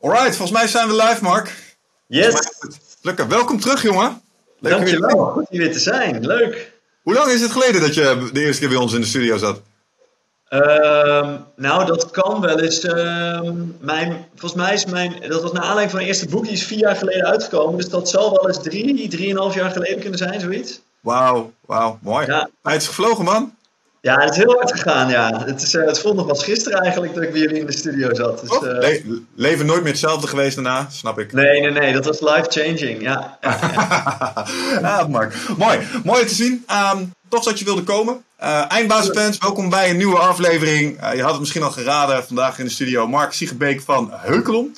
Alright, volgens mij zijn we live, Mark. Yes. Lekker, welkom terug, jongen. Leuk Dankjewel, goed hier weer te zijn. Leuk. Hoe lang is het geleden dat je de eerste keer bij ons in de studio zat? Uh, nou, dat kan wel eens. Uh, mijn, volgens mij is mijn. Dat was naar aanleiding van mijn eerste boek, die is vier jaar geleden uitgekomen. Dus dat zal wel eens drie, drieënhalf jaar geleden kunnen zijn, zoiets. Wauw, wauw, mooi. Ja. Tijd is gevlogen, man. Ja, het is heel hard gegaan, ja. Het, is, uh, het voelt nog als gisteren eigenlijk dat ik bij jullie in de studio zat. Dus, oh, le leven nooit meer hetzelfde geweest daarna, snap ik. Nee, nee, nee, dat was life-changing, ja. ja, ja. ah, Mark. Mooi, mooi te zien. Um, tof dat je wilde komen. Uh, Eindbazenfans, welkom bij een nieuwe aflevering. Uh, je had het misschien al geraden, vandaag in de studio Mark Siegebeek van Heukelom.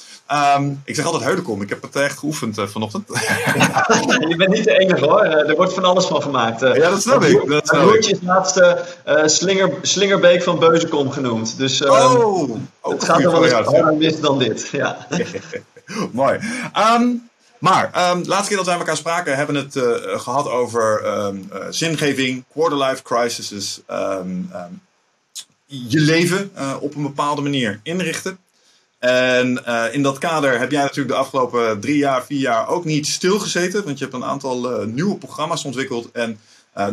Um, ik zeg altijd Heudekom, ik heb het echt geoefend uh, vanochtend. Ja, je bent niet de enige hoor, er wordt van alles van gemaakt. ja, dat snap ik. Dat snap broertje is laatste Slinger, Slingerbeek van Beuzenkom genoemd. Dus um, oh, het gaat er wel eens harder mis dan dit. Ja. Mooi. Um, maar de laatste keer dat wij elkaar spraken, hebben we het uh, gehad over um, uh, zingeving, quarter-life crises, um, je leven uh, op een bepaalde manier inrichten. En in dat kader heb jij natuurlijk de afgelopen drie jaar, vier jaar ook niet stilgezeten, want je hebt een aantal nieuwe programma's ontwikkeld. En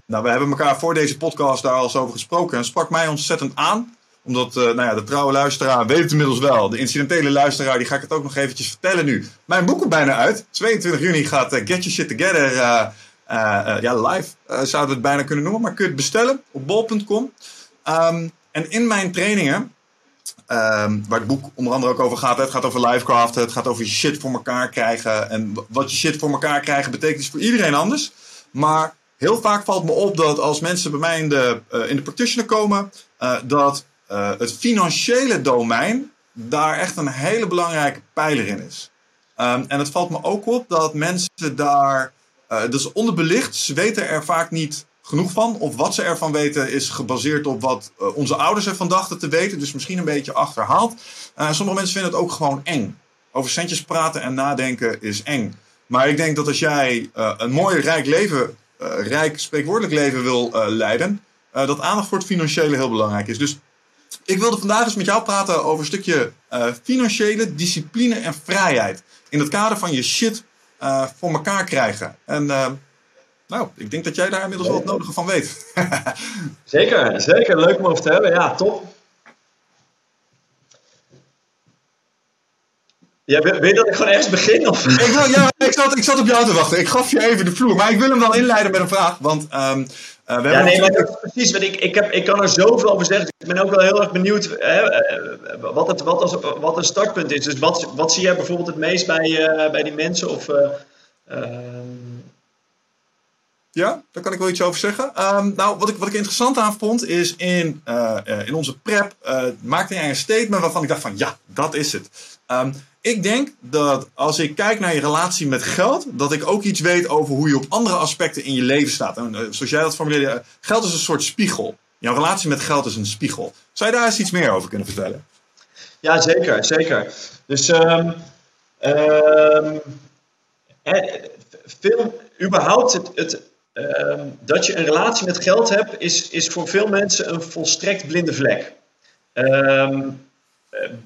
nou, we hebben elkaar voor deze podcast daar al eens over gesproken en sprak mij ontzettend aan omdat uh, nou ja, de trouwe luisteraar weet het inmiddels wel. De incidentele luisteraar, die ga ik het ook nog eventjes vertellen nu. Mijn boek komt bijna uit. 22 juni gaat uh, Get Your Shit Together uh, ja, live, zouden we het bijna kunnen noemen. Maar kun je het bestellen op bol.com. Ehm, en in mijn trainingen, um, waar het boek onder andere ook over gaat. Het gaat over livecraft, het gaat over je shit voor elkaar krijgen. En wat je shit voor elkaar krijgen betekent is voor iedereen anders. Maar heel vaak valt me op dat als mensen bij mij in de, in de practitioner komen, dat uh, het financiële domein daar echt een hele belangrijke pijler in is. Um, en het valt me ook op dat mensen daar, uh, dus onderbelicht, ze weten er vaak niet genoeg van. Of wat ze ervan weten is gebaseerd op wat uh, onze ouders ervan dachten te weten. Dus misschien een beetje achterhaald. sommige mensen vinden het ook gewoon eng. Over centjes praten en nadenken is eng. Maar ik denk dat als jij een mooi, rijk leven, rijk, spreekwoordelijk leven wil leiden, dat aandacht voor het financiële heel belangrijk is. Dus ik wilde vandaag eens met jou praten over een stukje uh, financiële discipline en vrijheid. In het kader van je shit uh, voor elkaar krijgen. En uh, nou, ik denk dat jij daar inmiddels wel het nodige van weet. zeker, zeker. Leuk om over te hebben. Ja, top. Ja, je dat ik gewoon ergens begin? Of? Ik, wil, ja, ik, zat, ik zat op jou te wachten. Ik gaf je even de vloer. Maar ik wil hem wel inleiden met een vraag. Want um, uh, we ja, nee, maar precies. Want ik, ik, heb, ik kan er zoveel over zeggen. Ik ben ook wel heel erg benieuwd hè, wat, het, wat, als, wat een startpunt is. Dus wat, wat zie jij bijvoorbeeld het meest bij, uh, bij die mensen? Of, uh, ja, daar kan ik wel iets over zeggen. Um, nou, wat ik, wat ik interessant aan vond is in, uh, in onze prep uh, maakte jij een statement waarvan ik dacht van ja, dat is het. Um, ik denk dat als ik kijk naar je relatie met geld, dat ik ook iets weet over hoe je op andere aspecten in je leven staat. En, zoals jij dat formuleerde, geld is een soort spiegel. Jouw relatie met geld is een spiegel. Zou je daar eens iets meer over kunnen vertellen? Ja, zeker, zeker. Dus um, veel, überhaupt het, het um, dat je een relatie met geld hebt, is, is voor veel mensen een volstrekt blinde vlek. Um,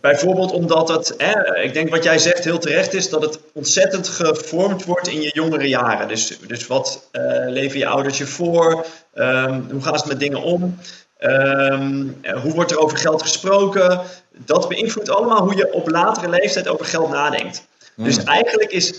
bijvoorbeeld omdat het, hè, ik denk wat jij zegt heel terecht is, dat het ontzettend gevormd wordt in je jongere jaren. Dus, dus wat uh, leven je ouders je voor? Um, hoe gaan ze met dingen om? hoe wordt er over geld gesproken? Dat beïnvloedt allemaal hoe je op latere leeftijd over geld nadenkt. Dus hmm. eigenlijk is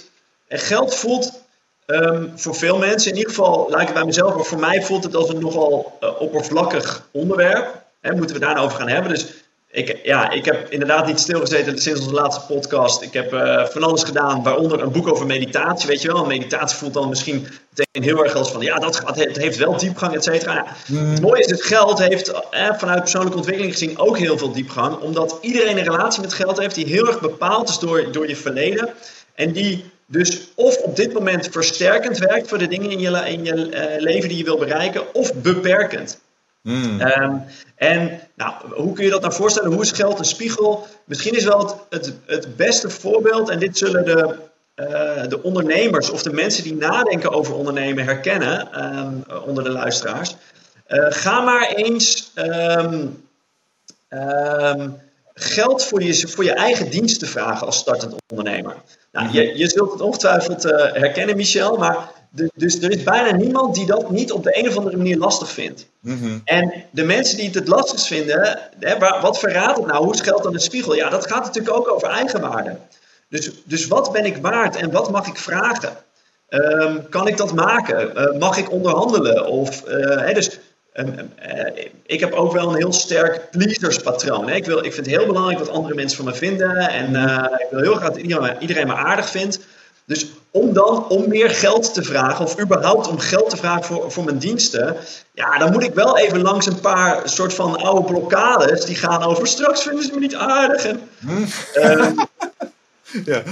geld voelt Um, voor veel mensen, in ieder geval, lijkt het bij mezelf, maar voor mij voelt het als een nogal uh, oppervlakkig onderwerp. Hè, moeten we daar nou over gaan hebben. Dus ik, ja, ik heb inderdaad niet stilgezeten sinds onze laatste podcast. Ik heb uh, van alles gedaan, waaronder een boek over meditatie. Weet je wel, meditatie voelt dan misschien meteen heel erg als van ja, dat gaat, het heeft wel diepgang, et cetera. Ja, mm. Het mooie is, het geld heeft eh, vanuit persoonlijke ontwikkeling gezien ook heel veel diepgang. Omdat iedereen een relatie met geld heeft die heel erg bepaald is door, door je verleden. En die dus of op dit moment versterkend werkt voor de dingen in je, in je uh, leven die je wil bereiken, of beperkend. Hmm. Um, en nou, hoe kun je dat nou voorstellen? Hoe is geld een spiegel? Misschien is wel het, het, het beste voorbeeld, en dit zullen de, uh, de ondernemers of de mensen die nadenken over ondernemen herkennen um, onder de luisteraars. Uh, ga maar eens um, geld voor je, voor je eigen dienst te vragen als startend ondernemer. Nou, je, je zult het ongetwijfeld uh, herkennen, Michel, maar dus er is bijna niemand die dat niet op de een of andere manier lastig vindt. Mhm. En de mensen die het het lastigst vinden, hè, wat verraadt het nou? Hoe is geld dan een spiegel? Ja, dat gaat natuurlijk ook over eigenwaarde. Dus, dus wat ben ik waard en wat mag ik vragen? Ehm, kan ik dat maken? Uh, mag ik onderhandelen? Of, uh, hè, dus, ik heb ook wel een heel sterk pleaserspatroon. Ik, wil, ik vind het heel belangrijk wat andere mensen van me vinden. En ik wil heel graag dat iedereen, iedereen me aardig vindt. Dus om dan om meer geld te vragen, of überhaupt om geld te vragen voor, voor mijn diensten, ja, dan moet ik wel even langs een paar soort van oude blokkades die gaan over straks vinden ze me niet aardig. En, uh, ja.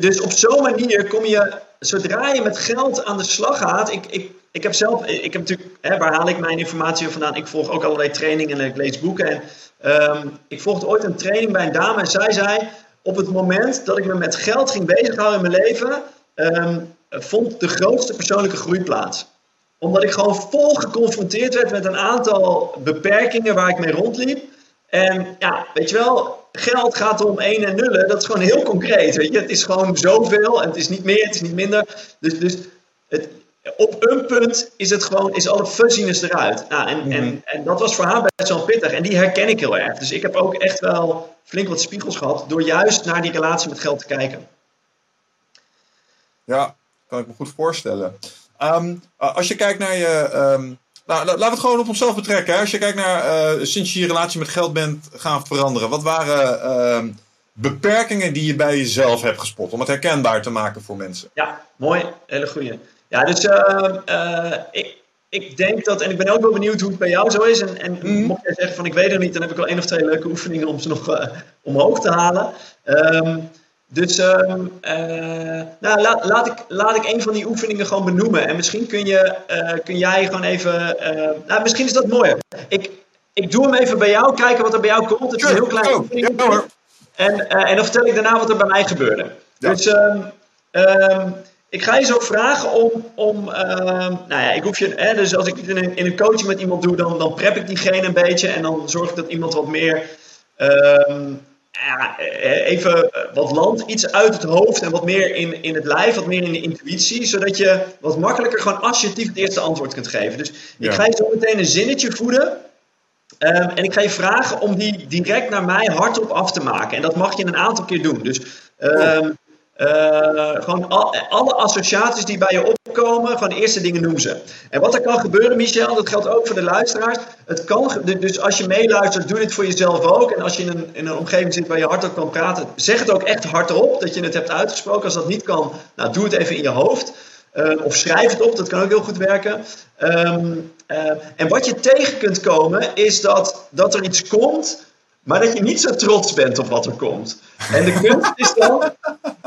Dus op zo'n manier kom je, zodra je met geld aan de slag gaat, ik, ik, ik heb zelf, ik heb natuurlijk, hè, waar haal ik mijn informatie vandaan? Ik volg ook allerlei trainingen en ik lees boeken. En um, ik volgde ooit een training bij een dame en zij zei, op het moment dat ik me met geld ging bezighouden in mijn leven, um, vond de grootste persoonlijke groei plaats. Omdat ik gewoon vol geconfronteerd werd met een aantal beperkingen waar ik mee rondliep. En ja, weet je wel, geld gaat om 1 en nullen. Dat is gewoon heel concreet. Weet je? Het is gewoon zoveel en het is niet meer, het is niet minder. Dus, dus het, op een punt is het gewoon, is alle fuzziness eruit. Nou, en, en, Mhm. en dat was voor haar best wel pittig. En die herken ik heel erg. Dus ik heb ook echt wel flink wat spiegels gehad door juist naar die relatie met geld te kijken. Ja, kan ik me goed voorstellen. Ehm, als je kijkt naar je. ehm, nou, laten we het gewoon op onszelf betrekken. Hè? Als je kijkt naar uh, sinds je je relatie met geld bent gaan veranderen. Wat waren ehm, beperkingen die je bij jezelf hebt gespot? Om het herkenbaar te maken voor mensen. Ja, mooi. Hele goeie. Ja, dus uh, ik, ik denk dat, en ik ben ook wel benieuwd hoe het bij jou zo is. En, en Mhm. mocht jij zeggen van ik weet het niet, dan heb ik wel één of twee leuke oefeningen om ze nog uh, omhoog te halen. Ehm, dus um, nou, laat, laat, ik, laat ik een van die oefeningen gewoon benoemen. En misschien kun, je, uh, kun jij gewoon even. Uh, nou, misschien is dat mooier. Ik, ik doe hem even bij jou, kijken wat er bij jou komt. Het is een heel klein oh, oefening. ja, hoor. En, en dan vertel ik daarna wat er bij mij gebeurde. Ja. Dus um, um, ik ga je zo vragen om. om nou ja, ik hoef je. Hè, dus als ik in een, in een coaching met iemand doe, dan, dan prep ik diegene een beetje. En dan zorg ik dat iemand wat meer. Ja, even wat land, iets uit het hoofd en wat meer in, in het lijf, wat meer in de intuïtie, zodat je wat makkelijker gewoon assertief het eerste antwoord kunt geven. Dus Ja. ik ga je zo meteen een zinnetje voeden um, en ik ga je vragen om die direct naar mij hardop af te maken. En dat mag je een aantal keer doen. Dus um, uh, gewoon al, alle associaties die bij je opkomen, gewoon de eerste dingen noem ze. En wat er kan gebeuren, Michel, dat geldt ook voor de luisteraars. Het kan, dus als je meeluistert, doe dit voor jezelf ook. En als je in een, in een omgeving zit waar je hardop kan praten, zeg het ook echt hardop, dat je het hebt uitgesproken. Als dat niet kan, nou, doe het even in je hoofd. Uh, of schrijf het op, dat kan ook heel goed werken. Um, uh, en wat je tegen kunt komen, is dat, dat er iets komt, maar dat je niet zo trots bent op wat er komt. En de kunst is dan,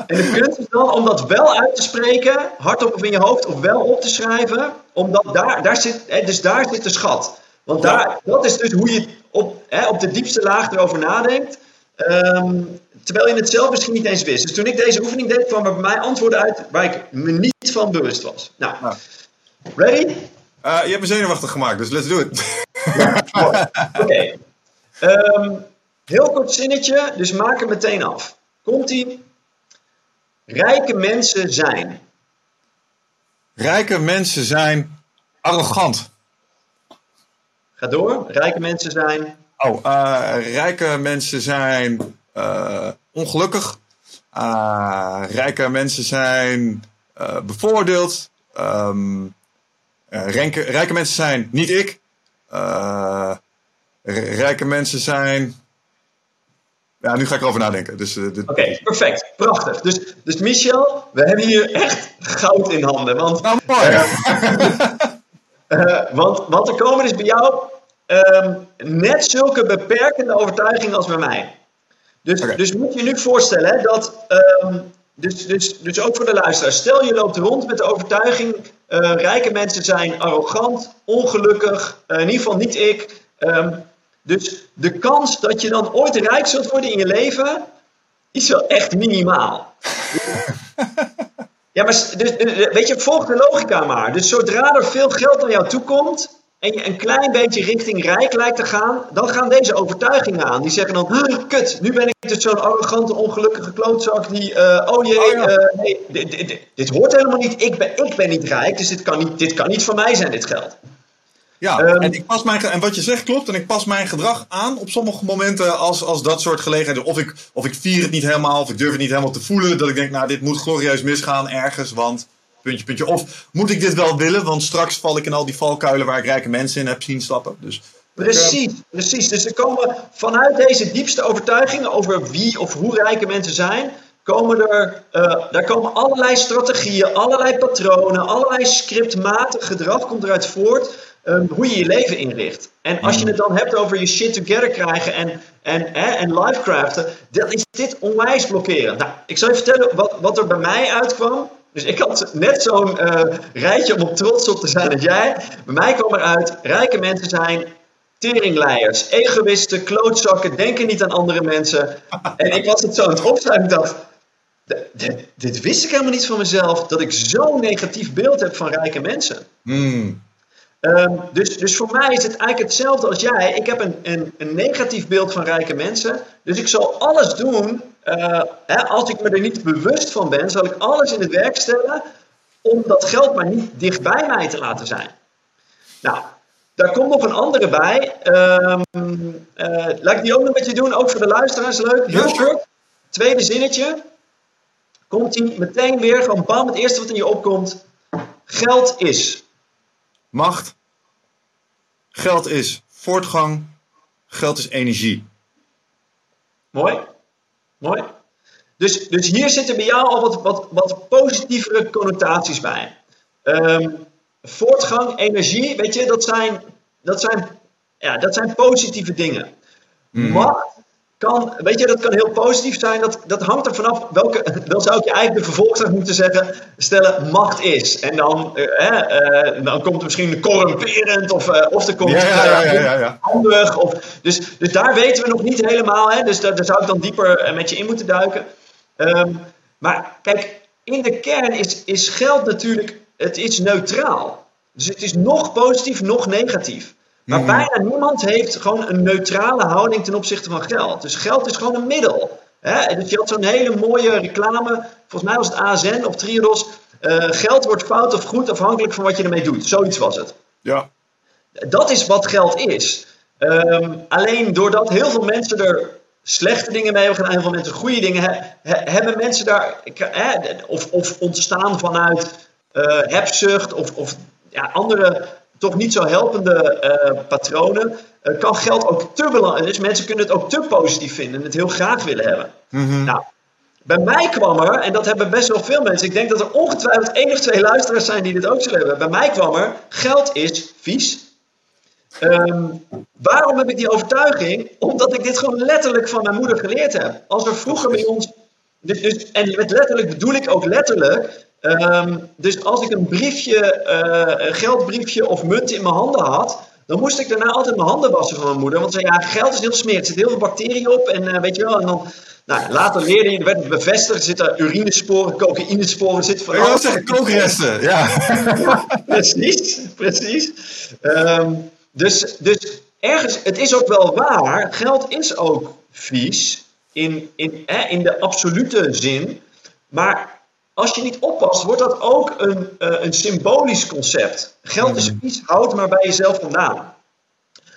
en de kunst is dan om dat wel uit te spreken, hardop of in je hoofd, of wel op te schrijven, omdat daar, daar zit, hè, dus daar zit de schat. Want daar, dat is dus hoe je op, hè, op de diepste laag erover nadenkt. Um, terwijl je het zelf misschien niet eens wist. Dus toen ik deze oefening deed, kwam er bij mij antwoorden uit waar ik me niet van bewust was. Nou, Nou. ready? Uh, je hebt me zenuwachtig gemaakt, dus let's do it. Oké. Okay. Um, heel kort zinnetje, dus maak hem meteen af. Komt-ie? Rijke mensen zijn. Rijke mensen zijn arrogant. Ga door. Rijke mensen zijn. Oh, uh, rijke mensen zijn uh, ongelukkig. Uh, rijke mensen zijn bevoordeeld. Um, rijke, rijke, mensen zijn niet ik. rijke mensen zijn. Ja, nu ga ik erover nadenken. Dus, Oké, okay, perfect. Prachtig. Dus, dus Michel, we hebben hier echt goud in handen. Want, nou, mooi. want wat er komen is bij jou um, net zulke beperkende overtuigingen als bij mij. Dus, Oké. dus moet je je nu voorstellen hè, dat. Um, dus, dus, dus ook voor de luisteraar. Stel je loopt rond met de overtuiging. Uh, rijke mensen zijn arrogant, ongelukkig, uh, in ieder geval niet ik. Um, dus de kans dat je dan ooit rijk zult worden in je leven. is wel echt minimaal. ja, maar dus, weet je, volg de logica maar. Dus zodra er veel geld naar jou toe komt. en je een klein beetje richting rijk lijkt te gaan, dan gaan deze overtuigingen aan. Die zeggen dan, "Huh, kut, nu ben ik dus zo'n arrogante, ongelukkige klootzak die, eh, oh jee, Oh ja. eh, nee, dit, dit- dit- dit hoort helemaal niet. Ik ben, ik ben niet rijk, dus dit kan niet, dit kan niet van mij zijn, dit geld. Ja, Ehm, en, ik pas mijn, en wat je zegt klopt. En ik pas mijn gedrag aan op sommige momenten als, als dat soort gelegenheden. Of ik, of ik vier het niet helemaal, of ik durf het niet helemaal te voelen. Dat ik denk, nou, dit moet glorieus misgaan ergens, want puntje, puntje. Of moet ik dit wel willen, want straks val ik in al die valkuilen waar ik rijke mensen in heb zien stappen. Dus, Precies, precies. Dus er komen vanuit deze diepste overtuigingen over wie of hoe rijke mensen zijn, komen er, eh, daar komen allerlei strategieën, allerlei patronen, allerlei scriptmatig gedrag komt eruit voort ehm, hoe je je leven inricht. En als je het dan hebt over je shit together krijgen en, en, hè, en lifecraften, dan is dit onwijs blokkerend. Nou, ik zal je vertellen wat, wat er bij mij uitkwam. Dus ik had net zo'n eh, rijtje om op trots op te zijn als jij. Bij mij kwam eruit, rijke mensen zijn teringleiers, egoïsten, klootzakken, denken niet aan andere mensen. En ik was het zo aan het. Ik dacht, "D- dit, dit wist ik helemaal niet van mezelf, dat ik zo'n negatief beeld heb van rijke mensen. hmm, Ehm, dus, dus voor mij is het eigenlijk hetzelfde als jij. Ik heb een, een, een negatief beeld van rijke mensen. Dus ik zal alles doen, eh, hè, als ik me er niet bewust van ben, zal ik alles in het werk stellen om dat geld maar niet dicht bij mij te laten zijn. Nou, daar komt nog een andere bij. Eh, laat ik die ook nog met je doen, ook voor de luisteraars. Leuk. Heel kort. Tweede zinnetje. Komt hij meteen weer, gewoon bam, het eerste wat in je opkomt. Geld is. Macht. Geld is voortgang. Geld is energie. Mooi. Mooi. Dus, dus hier zitten bij jou al wat, wat, wat positievere connotaties bij. Ehm, voortgang, energie, weet je, dat zijn, dat zijn, ja, dat zijn positieve dingen. Macht kan, weet je, dat kan heel positief zijn. Dat, dat hangt er vanaf welke, dan zou ik je eigenlijk de moeten zeggen, stellen, macht is. En dan, eh, eh, dan komt er misschien corrumperend of, eh, of er komt Ja, ja, ja, eh, ja, ja, ja. handig. Of, dus, dus daar weten we nog niet helemaal. Hè? Dus daar, daar zou ik dan dieper eh, met je in moeten duiken. Ehm, maar kijk, in de kern is, is geld natuurlijk, het is neutraal. Dus het is nog positief, nog negatief. Maar bijna niemand heeft gewoon een neutrale houding ten opzichte van geld. Dus geld is gewoon een middel. Hè? Dus je had zo'n hele mooie reclame, volgens mij was het ASN of Triodos. eh, geld wordt fout of goed afhankelijk van wat je ermee doet. Zoiets was het. Ja. Dat is wat geld is. Ehm, alleen doordat heel veel mensen er slechte dingen mee hebben gedaan, heel veel mensen goede dingen he- he- hebben mensen daar, of, of ontstaan vanuit eh, hebzucht of, of ja, andere toch niet zo helpende eh, patronen, eh, kan geld ook te belangrijk. Dus mensen kunnen het ook te positief vinden en het heel graag willen hebben. Nou, bij mij kwam er, en dat hebben best wel veel mensen, ik denk dat er ongetwijfeld één of twee luisteraars zijn die dit ook zullen hebben. Bij mij kwam er, geld is vies. Ehm, waarom heb ik die overtuiging? Omdat ik dit gewoon letterlijk van mijn moeder geleerd heb. Als er vroeger bij ons, dus, dus, en met letterlijk bedoel ik ook letterlijk, ehm, dus als ik een briefje, eh, een geldbriefje of munt in mijn handen had, dan moest ik daarna altijd mijn handen wassen van mijn moeder. Want ze zei, ja, geld is heel smerig, er zitten heel veel bacteriën op en eh, weet je wel, en dan... Nou, later leerde je, er werd het bevestigd, er zitten urinesporen, cocaïnesporen, zit van Ik wil zeggen, kookresten. Ja. precies, precies. Ehm, dus, dus ergens, het is ook wel waar, geld is ook vies in, in, hè, in de absolute zin. Maar als je niet oppast, wordt dat ook een, eh, een symbolisch concept. Geld is vies, houd maar bij jezelf vandaan.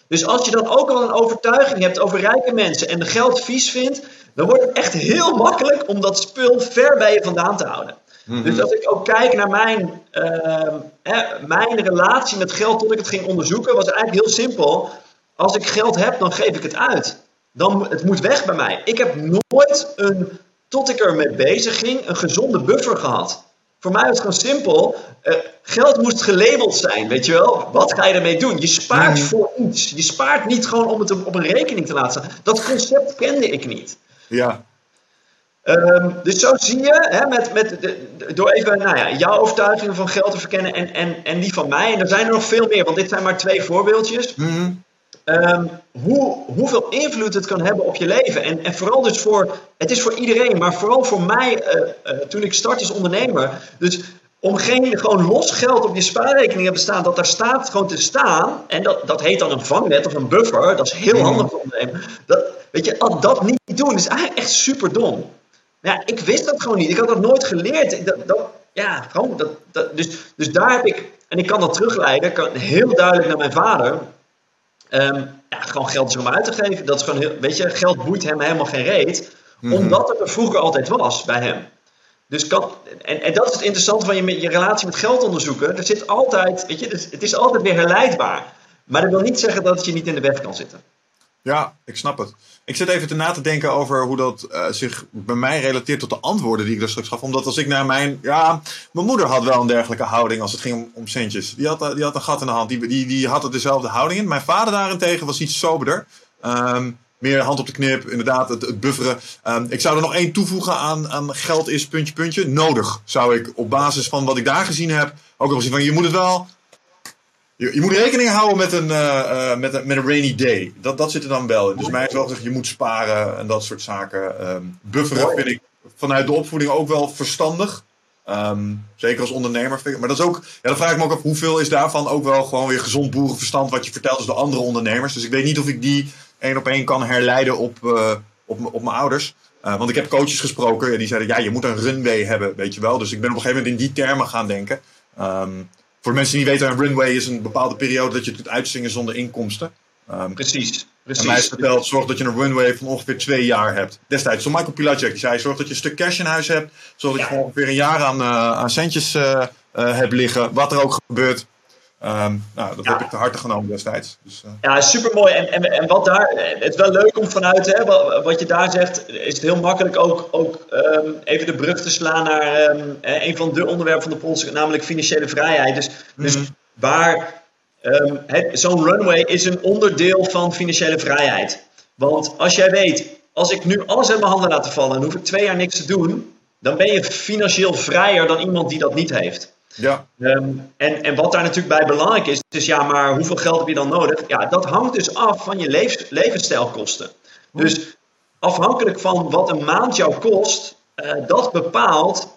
Dus als je dan ook al een overtuiging hebt over rijke mensen en de geld vies vindt, dan wordt het echt heel makkelijk om dat spul ver bij je vandaan te houden. Dus als ik ook kijk naar mijn, ehm, hè, mijn relatie met geld tot ik het ging onderzoeken, was eigenlijk heel simpel. Als ik geld heb, dan geef ik het uit. Dan, het moet weg bij mij. Ik heb nooit een, tot ik ermee bezig ging, een gezonde buffer gehad. Voor mij was het gewoon simpel. eh, geld moest gelabeld zijn, weet je wel. Wat ga je ermee doen? Je spaart voor iets. Je spaart niet gewoon om het op een rekening te laten staan. Dat concept kende ik niet. Ja. Ehm, dus zo zie je, hè, met, met de- door even nou ja, jouw overtuigingen van geld te verkennen en, en, en die van mij. En er zijn er nog veel meer, want dit zijn maar twee voorbeeldjes. Ehm, hoe, hoeveel invloed het kan hebben op je leven. En, en vooral dus voor, het is voor iedereen, maar vooral voor mij eh, eh, toen ik start als ondernemer. Dus om geen gewoon los geld op je spaarrekening te hebben staan, dat daar staat gewoon te staan. En dat, dat heet dan een vangnet of een buffer. Dat is heel Mhm. handig voor ondernemen. Dat, weet je, dat niet doen, is eigenlijk echt super dom. Ja, ik wist dat gewoon niet. Ik had dat nooit geleerd. Dat, dat, ja, gewoon. Dat, dat, dus, dus daar heb ik, en ik kan dat terugleiden, kan heel duidelijk naar mijn vader. Ehm, ja, gewoon geld is om uit te geven. Dat is gewoon heel, weet je, geld boeit hem helemaal geen reet. Omdat het er vroeger altijd was bij hem. Dus kan, en, en dat is het interessante van je, je relatie met geld onderzoeken. Er zit altijd, weet je, dus het is altijd weer herleidbaar. Maar dat wil niet zeggen dat het je niet in de weg kan zitten. Ja, ik snap het. Ik zit even te na te denken over hoe dat eh, zich bij mij relateert tot de antwoorden die ik daar straks gaf. Omdat als ik naar mijn. Ja, mijn moeder had wel een dergelijke houding als het ging om, om centjes. Die had, die had een gat in de hand. Die, die, die had dezelfde houding in. Mijn vader daarentegen was iets soberder. Ehm, meer hand op de knip, inderdaad, het, bufferen. Ehm, ik zou er nog één toevoegen aan, geld is puntje, puntje. Nodig zou ik op basis van wat ik daar gezien heb ook nog zien van je moet het wel. Je, je moet rekening houden met een, eh, eh, met een, met een rainy day. Dat, dat zit er dan wel in. Dus mij is wel gezegd, je moet sparen en dat soort zaken. Ehm, bufferen vind ik vanuit de opvoeding ook wel verstandig. Ehm, zeker als ondernemer. Vind ik, maar dat is ook, ja, dan vraag ik me ook af hoeveel is daarvan ook wel gewoon weer gezond boerenverstand wat je vertelt als de andere ondernemers. Dus ik weet niet of ik die één op één kan herleiden op, eh, op, op mijn ouders. Want ik heb coaches gesproken, ja, die zeiden ja, je moet een runway hebben, weet je wel. Dus ik ben op een gegeven moment in die termen gaan denken. Ehm, voor de mensen die niet weten, een runway is een bepaalde periode dat je het kunt uitzingen zonder inkomsten. Ehm, Precies. en mij is precies. verteld, zorg dat je een runway van ongeveer twee jaar hebt. Destijds, toen Michael Pilatschek die zei, zorg dat je een stuk cash in huis hebt. Zorg dat je Ja. ongeveer een jaar aan, eh, aan centjes eh, eh, hebt liggen. Wat er ook gebeurt. Ehm, nou, dat Ja. heb ik te harte genomen destijds. Dus, eh, Ja, super mooi. En, en, en wat daar, het is wel leuk om vanuit, hè, wat, wat je daar zegt, is het heel makkelijk ook, ook ehm, even de brug te slaan naar ehm, eh, een van de onderwerpen van de polls, namelijk financiële vrijheid. Dus, dus Mhm. waar zo'n runway is een onderdeel van financiële vrijheid. Want als jij weet, als ik nu alles in mijn handen laat vallen en hoef ik twee jaar niks te doen, dan ben je financieel vrijer dan iemand die dat niet heeft. Ja, Ehm, en, en wat daar natuurlijk bij belangrijk is, is ja, maar hoeveel geld heb je dan nodig? Ja, dat hangt dus af van je levens, levensstijlkosten. Dus afhankelijk van wat een maand jou kost, eh, dat bepaalt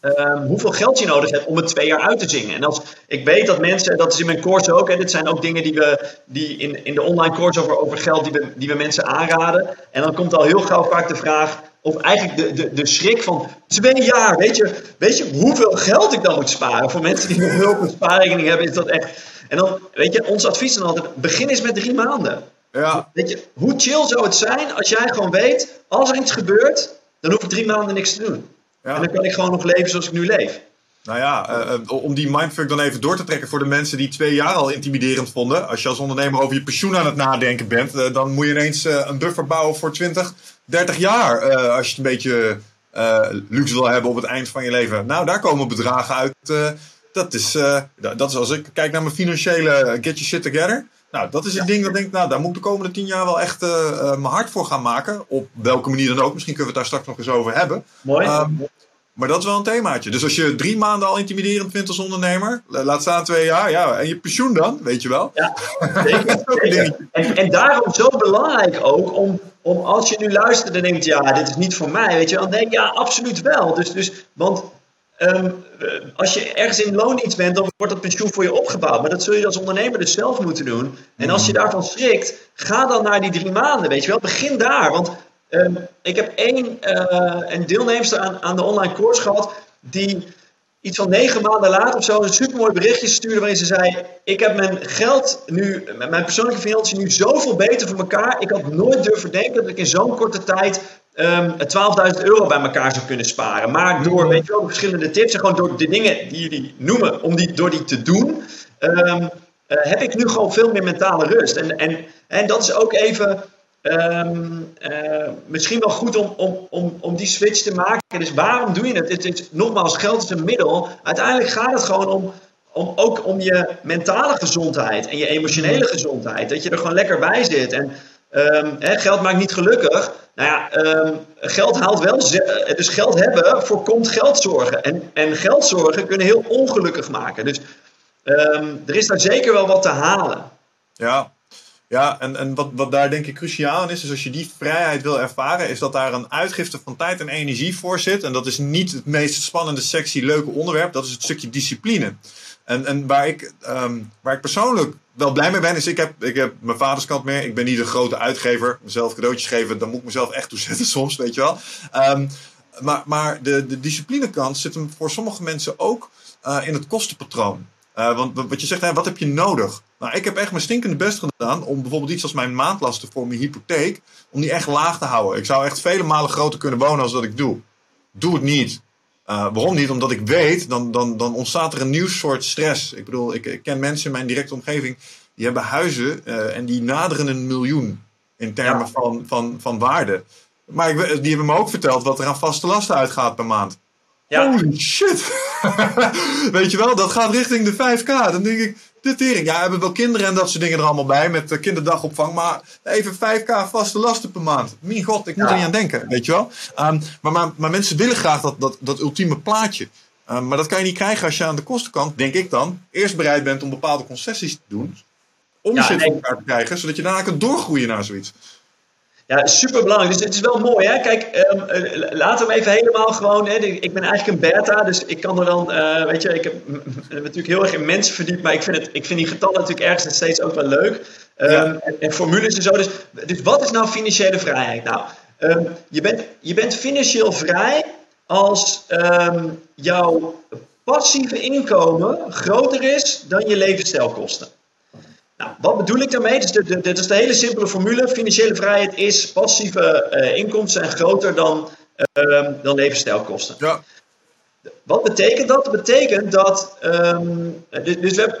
ehm, hoeveel geld je nodig hebt om het twee jaar uit te zingen. En als ik weet dat mensen, dat is in mijn course ook, en dit zijn ook dingen die we die in, in de online course over, over geld die we, die we mensen aanraden. En dan komt al heel gauw vaak de vraag, of eigenlijk de, de, de schrik van twee jaar, weet je, weet je hoeveel geld ik dan moet sparen? Voor mensen die nog hulp een spaarrekening hebben, is dat echt. En dan, weet je, ons advies is dan altijd, begin eens met drie maanden. ja, Weet je, hoe chill zou het zijn als jij gewoon weet, als er iets gebeurt, dan hoef ik drie maanden niks te doen. ja. En dan kan ik gewoon nog leven zoals ik nu leef. Nou ja, eh, eh, om die mindfuck dan even door te trekken voor de mensen die twee jaar al intimiderend vonden. Als je als ondernemer over je pensioen aan het nadenken bent, eh, dan moet je ineens een buffer bouwen voor 20, 30 jaar. eh, als je het een beetje eh, luxe wil hebben op het eind van je leven. Nou, daar komen bedragen uit. eh, dat, is, da- dat is als ik kijk naar mijn financiële get your shit together. Nou, dat is het ding dat ik denk, nou, daar moet ik de komende tien jaar wel echt mijn hart voor gaan maken. Op welke manier dan ook. Misschien kunnen we het daar straks nog eens over hebben. Mooi. Ehm, maar dat is wel een themaatje. Dus als je drie maanden al intimiderend vindt als ondernemer, la- laat staan twee jaar, ja, en je pensioen dan, weet je wel. Ja, zeker. Zeker. En, en daarom zo belangrijk ook om, om als je nu luistert en denkt, ja, dit is niet voor mij, weet je, denk je, ja, absoluut wel. Dus, dus, want ehm, eh, als je ergens in loondienst bent, dan wordt dat pensioen voor je opgebouwd. Maar dat zul je als ondernemer dus zelf moeten doen. En als je daarvan schrikt, ga dan naar die drie maanden, weet je wel. Begin daar, want ehm, ik heb één eh, een deelnemster aan, aan de online course gehad, die iets van negen maanden later of zo een supermooi berichtje stuurde waarin ze zei: Ik heb mijn geld nu, mijn persoonlijke financiën nu zoveel beter voor elkaar. Ik had nooit durven denken dat ik in zo'n korte tijd ehm 12.000 euro bij elkaar zou kunnen sparen. Maar door, weet je wel, verschillende tips en gewoon door de dingen die jullie noemen, om die, door die te doen, ehm, eh, heb ik nu gewoon veel meer mentale rust. En, en, en dat is ook even. Ehm, eh, misschien wel goed om, om, om, om die switch te maken. Dus waarom doe je het? Het is, nogmaals, geld is een middel. Uiteindelijk gaat het gewoon om, om ook om je mentale gezondheid en je emotionele gezondheid. Dat je er gewoon lekker bij zit. En ehm, hè, geld maakt niet gelukkig. Nou ja, ehm, geld haalt wel. Dus geld hebben voorkomt geldzorgen. En, en geldzorgen kunnen heel ongelukkig maken. Dus er is daar zeker wel wat te halen. Ja. Ja, en, en wat, wat daar denk ik cruciaal aan is, is als je die vrijheid wil ervaren, is dat daar een uitgifte van tijd en energie voor zit. En dat is niet het meest spannende, sexy, leuke onderwerp, dat is het stukje discipline. En, en waar, ik, ehm, waar ik persoonlijk wel blij mee ben, is ik heb, ik heb mijn vaders kant meer. Ik ben niet een grote uitgever. Mezelf cadeautjes geven, dan moet ik mezelf echt toezetten soms, weet je wel. Um, maar maar de, de disciplinekant zit hem voor sommige mensen ook uh, in het kostenpatroon. Uh, want wat je zegt, hè, wat heb je nodig? Nou, ik heb echt mijn stinkende best gedaan om bijvoorbeeld iets als mijn maandlasten voor mijn hypotheek, om die echt laag te houden. Ik zou echt vele malen groter kunnen wonen als dat ik doe. Doe het niet. Uh, waarom niet? Omdat ik weet, dan, dan, dan ontstaat er een nieuw soort stress. Ik bedoel, ik, ik ken mensen in mijn directe omgeving, die hebben huizen uh, en die naderen een miljoen in termen ja. van, van, van waarde. Maar ik, die hebben me ook verteld wat er aan vaste lasten uitgaat per maand. Ja. Holy shit! Weet je wel, dat gaat richting de 5k. Dan denk ik, de tering. Ja, we hebben wel kinderen en dat soort dingen er allemaal bij met uh, kinderdagopvang. Maar even 5k vaste lasten per maand. Mijn god, ik moet ja. er niet aan denken. Weet je wel? Um, maar, maar, maar, mensen willen graag dat, dat, dat ultieme plaatje. Um, maar dat kan je niet krijgen als je aan de kostenkant, denk ik dan, eerst bereid bent om bepaalde concessies te doen. Om ja, nee. elkaar te krijgen, zodat je daarna kunt doorgroeien naar zoiets. Ja, super belangrijk. Dus het is wel mooi, hè? Kijk, um, uh, laten we even helemaal gewoon. Hè? Ik ben eigenlijk een beta, dus ik kan er dan, uh, weet je, ik heb natuurlijk heel erg in mensen verdiept, maar ik vind, het, ik vind die getallen natuurlijk ergens steeds ook wel leuk. Um, ja. en, en, formules en zo. Dus, dus wat is nou financiële vrijheid? Nou, um, je, bent, je bent financieel vrij als jouw passieve inkomen groter is dan je levensstijlkosten. Nou, wat bedoel ik daarmee? Dus dit is de hele simpele formule. Financiële vrijheid is passieve uh, inkomsten zijn groter dan, uh, dan levensstijlkosten. Ja. Wat betekent dat? Dat betekent dat. Um, dus we hebben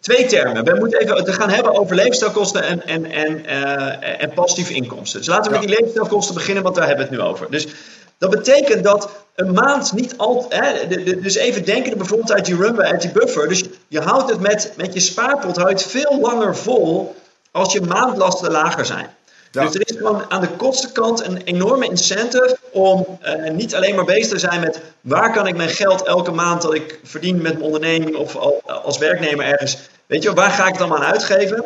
twee termen. We moeten even het gaan hebben over levensstijlkosten en, en, en, uh, en passieve inkomsten. Dus laten we ja. met die levensstijlkosten beginnen, want daar hebben we het nu over. Dus dat betekent dat een maand niet altijd. Dus even denken bijvoorbeeld uit die rumba, uit die buffer. Dus je houdt het met, met je spaarpot houdt veel langer vol als je maandlasten lager zijn. Ja. Dus er is gewoon aan de kostenkant een enorme incentive om uh, niet alleen maar bezig te zijn met waar kan ik mijn geld elke maand dat ik verdien met mijn onderneming of als werknemer ergens, weet je, waar ga ik het dan aan uitgeven?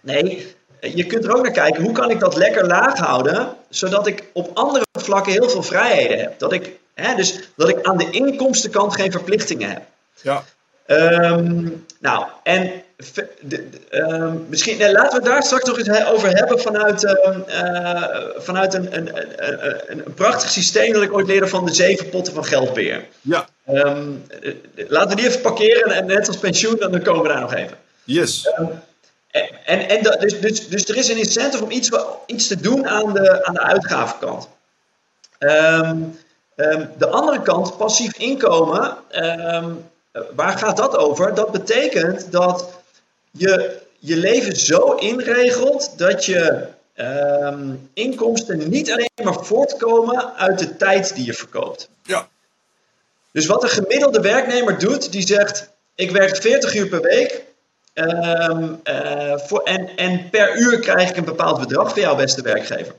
Nee, je kunt er ook naar kijken, hoe kan ik dat lekker laag houden, zodat ik op andere vlakken heel veel vrijheden heb. Dat ik, hè, dus dat ik aan de inkomstenkant geen verplichtingen heb. Ja. Um, nou, en de, de, um, misschien, nee, laten we het daar straks nog eens over hebben vanuit, um, uh, vanuit een, een, een, een, prachtig systeem dat ik ooit leerde van de zeven potten van geldbeheer. Ja. laten we die even parkeren en net als pensioen, dan komen we daar nog even. Yes. En, en dat, dus, dus, dus er is een incentive om iets, iets te doen aan de, aan de uitgavenkant. Um, um, de andere kant, passief inkomen, um, waar gaat dat over? Dat betekent dat je je leven zo inregelt dat je inkomsten niet alleen maar voortkomen uit de tijd die je verkoopt. Ja. Dus wat een gemiddelde werknemer doet, die zegt: Ik werk 40 uur per week. Um, uh, voor, en, en per uur krijg ik een bepaald bedrag van jouw beste werkgever.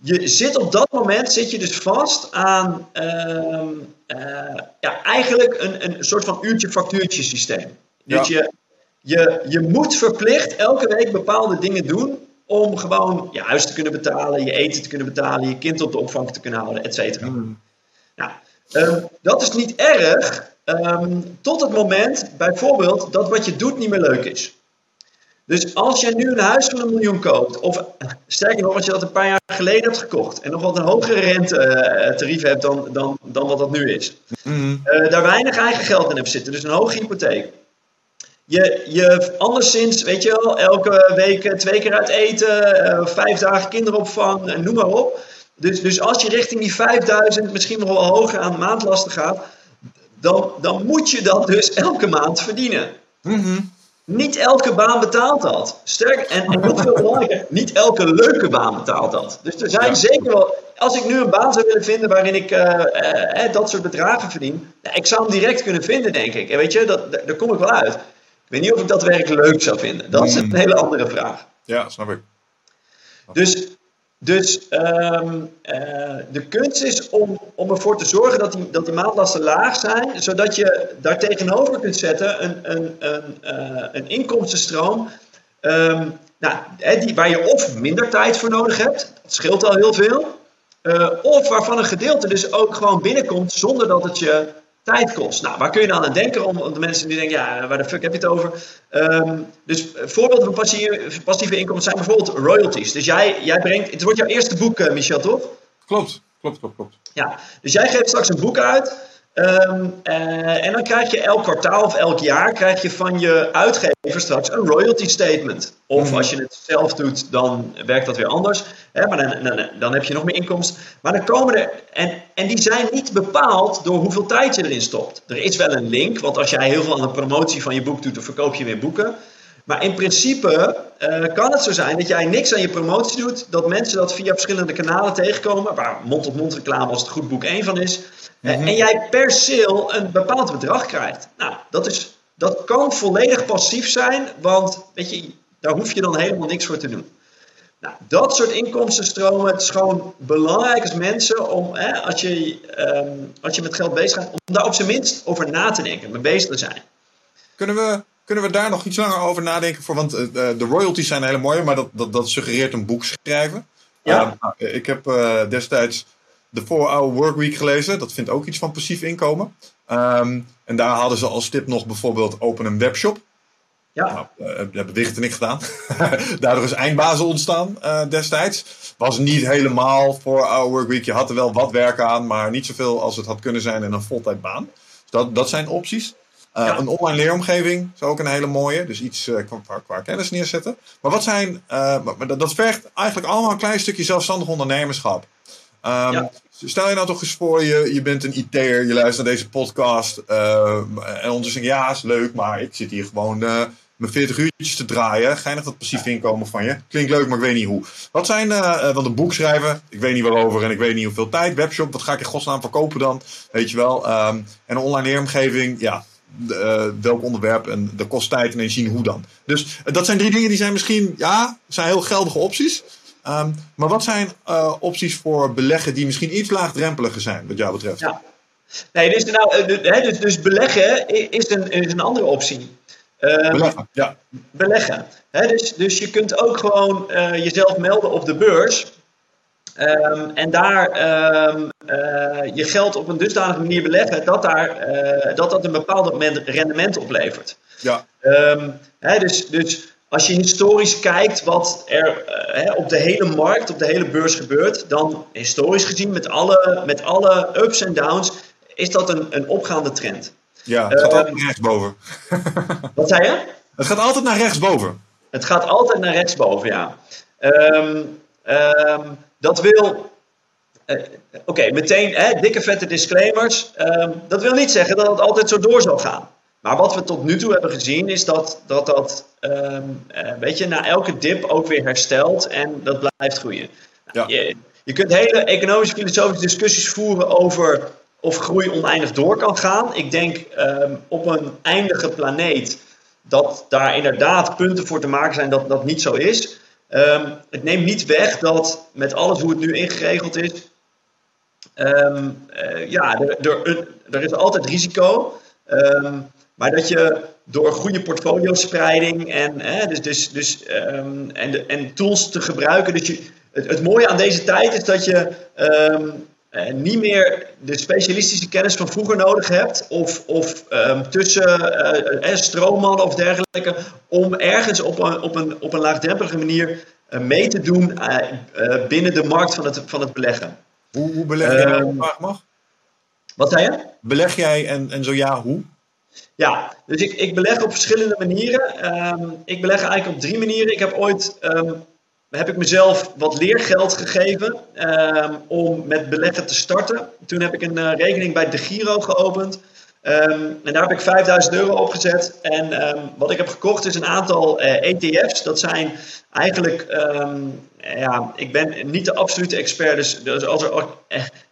Je zit op dat moment zit je dus vast aan um, uh, ja, eigenlijk een, een soort van uurtje-factuurtje systeem. Ja. Dus je, je, je moet verplicht elke week bepaalde dingen doen om gewoon je huis te kunnen betalen, je eten te kunnen betalen, je kind op de opvang te kunnen houden, et cetera. Mm. Nou, um, dat is niet erg, Um, tot het moment, bijvoorbeeld, dat wat je doet niet meer leuk is. Dus als je nu een huis van een miljoen koopt, of sterker nog, als je dat een paar jaar geleden hebt gekocht en nog wat een hogere rentetarief hebt dan, dan, dan wat dat nu is, mm. uh, daar weinig eigen geld in hebt zitten, dus een hoge hypotheek. Je, je anderszins, weet je wel, elke week twee keer uit eten, uh, vijf dagen kinderopvang, noem maar op. Dus, dus als je richting die 5000, misschien nog wel hoger aan maandlasten gaat, dan, dan moet je dat dus elke maand verdienen. Mm-hmm. Niet elke baan betaalt dat. Sterk, en, en nog veel belangrijker, niet elke leuke baan betaalt dat. Dus er zijn ja. zeker wel. Als ik nu een baan zou willen vinden waarin ik uh, uh, dat soort bedragen verdien, nou, ik zou hem direct kunnen vinden, denk ik. En weet je, dat, daar kom ik wel uit. Ik weet niet of ik dat werk leuk zou vinden. Dat is een hele andere vraag. Ja, snap ik. Dus dus um, uh, de kunst is om, om ervoor te zorgen dat die, dat die maandlasten laag zijn, zodat je daar tegenover kunt zetten een, een, een, uh, een inkomstenstroom ehm, nou, die, waar je of minder tijd voor nodig hebt, dat scheelt al heel veel. Uh, of waarvan een gedeelte dus ook gewoon binnenkomt zonder dat het je tijd kost. Nou, waar kun je dan aan denken om de mensen die denken, ja, waar de fuck heb je het over? Um, dus voorbeelden van passieve, passieve inkomsten zijn bijvoorbeeld royalties. Dus jij, jij brengt, het wordt jouw eerste boek, uh, Michel, toch? Klopt, klopt, klopt, klopt. Ja, dus jij geeft straks een boek uit. Um, uh, en dan krijg je elk kwartaal of elk jaar krijg je van je uitgever straks een royalty statement. Of mhm. als je het zelf doet, dan werkt dat weer anders. Hè, maar dan, dan, dan, heb je nog meer inkomsten. Maar dan komen er. En, en die zijn niet bepaald door hoeveel tijd je erin stopt. Er is wel een link, want als jij heel veel aan de promotie van je boek doet, dan verkoop je meer boeken. Maar in principe uh, kan het zo zijn dat jij niks aan je promotie doet, dat mensen dat via verschillende kanalen tegenkomen, waar mond-op-mond reclame als het goed boek één van is, eh, mhm. en jij per sale een bepaald bedrag krijgt. Nou, dat, is, dat kan volledig passief zijn, want weet je, daar hoef je dan helemaal niks voor te doen. Nou, dat soort inkomstenstromen, het is gewoon belangrijk als mensen om, hè, als, je, um, als je met geld bezig gaat, om daar op zijn minst over na te denken, mee bezig te zijn. Kunnen we kunnen we daar nog iets langer over nadenken? Voor, want uh, de royalties zijn hele mooie, maar dat, dat, dat suggereert een boek schrijven. Ja. Uh, ik heb uh, destijds de 4-Hour Workweek gelezen. Dat vindt ook iets van passief inkomen. Um, en daar hadden ze als tip nog bijvoorbeeld open een webshop. Ja. Nou, uh, hebben Wicht en ik gedaan. Daardoor is eindbazen ontstaan destijds. Was niet helemaal voor Our Workweek. Je had er wel wat werk aan, maar niet zoveel als het had kunnen zijn in een voltijdbaan. Dus dat, dat zijn opties. Uh, Een online leeromgeving is ook een hele mooie. Dus iets qua, qua, kennis neerzetten. Maar wat zijn. Maar dat, dat, vergt eigenlijk allemaal een klein stukje zelfstandig ondernemerschap. Um, ja. Stel je nou toch eens voor, je, je bent een IT'er, je luistert naar deze podcast. en ondertussen ja, is leuk, maar ik zit hier gewoon mijn 40 uurtjes te draaien. Geinig dat passief inkomen van je. Klinkt leuk, maar ik weet niet hoe. Wat zijn, uh, want een boek schrijven, ik weet niet waarover en ik weet niet hoeveel tijd. Webshop, wat ga ik in godsnaam verkopen dan? Weet je wel. Um, en een online leeromgeving, ja, uh, welk onderwerp en de kost tijd en zien hoe dan. Dus uh, dat zijn drie dingen die zijn misschien, ja, zijn heel geldige opties. Um, maar wat zijn uh, opties voor beleggen die misschien iets laagdrempeliger zijn, wat jou betreft? Ja. Nee, dus, nou, dus, dus beleggen is een, is een andere optie. Um, beleggen, ja. Beleggen. He, dus, dus je kunt ook gewoon jezelf melden op de beurs. Um, en daar um, uh, je geld op een dusdanige manier beleggen dat daar, dat, dat een bepaald rendement oplevert. Ja. Um, dus, dus als je historisch kijkt wat er uh, op de hele markt, op de hele beurs gebeurt, dan historisch gezien met alle, met alle ups en downs, is dat een, een opgaande trend. Ja, het gaat altijd naar rechtsboven. wat zei je? Het gaat altijd naar rechtsboven. Het gaat altijd naar rechtsboven, ja. Um, um, dat wil. Uh, Oké, okay, meteen hè, dikke vette disclaimers. Um, dat wil niet zeggen dat het altijd zo door zal gaan. Maar wat we tot nu toe hebben gezien is dat dat, dat um, uh, weet je, na elke dip ook weer herstelt en dat blijft groeien. Ja. Je, je kunt hele economische, filosofische discussies voeren over of groei oneindig door kan gaan. Ik denk um, op een eindige planeet dat daar inderdaad punten voor te maken zijn dat dat niet zo is. Um, het neemt niet weg dat met alles hoe het nu ingeregeld is, um, uh, ja, er, er, er, is altijd risico. Um, maar dat je door goede portfoliospreiding en, eh, dus, dus, dus, en, de, en tools te gebruiken. Dus je, het, het, mooie aan deze tijd is dat je uh, niet meer de specialistische kennis van vroeger nodig hebt, of, of um, tussen uh, uh, stroommannen of dergelijke, om ergens op een, op een, op een laagdrempelige manier mee te doen binnen de markt van het, van het beleggen. Hoe, hoe beleg jij, vraag mag? Wat zei je? Beleg jij en, en zo ja, hoe? Ja, dus ik, ik beleg op verschillende manieren. Um, ik beleg eigenlijk op drie manieren. Ik heb ooit heb ik mezelf wat leergeld gegeven um, om met beleggen te starten. Toen heb ik een uh, rekening bij De Giro geopend. En daar heb ik 5000 euro op gezet. En wat ik heb gekocht is een aantal uh, eh, ETF's. Dat zijn eigenlijk, ja, ik ben niet de absolute expert. Dus, dus als er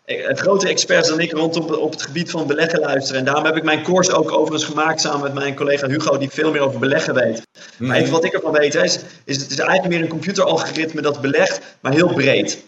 uh, grote experts dan ik rondom op het gebied van beleggen luisteren. En daarom heb ik mijn course ook overigens gemaakt samen met mijn collega Hugo, die veel meer over beleggen weet. Mm. Maar even wat ik ervan weet, is, is het is eigenlijk meer een computeralgoritme dat belegt, maar heel breed.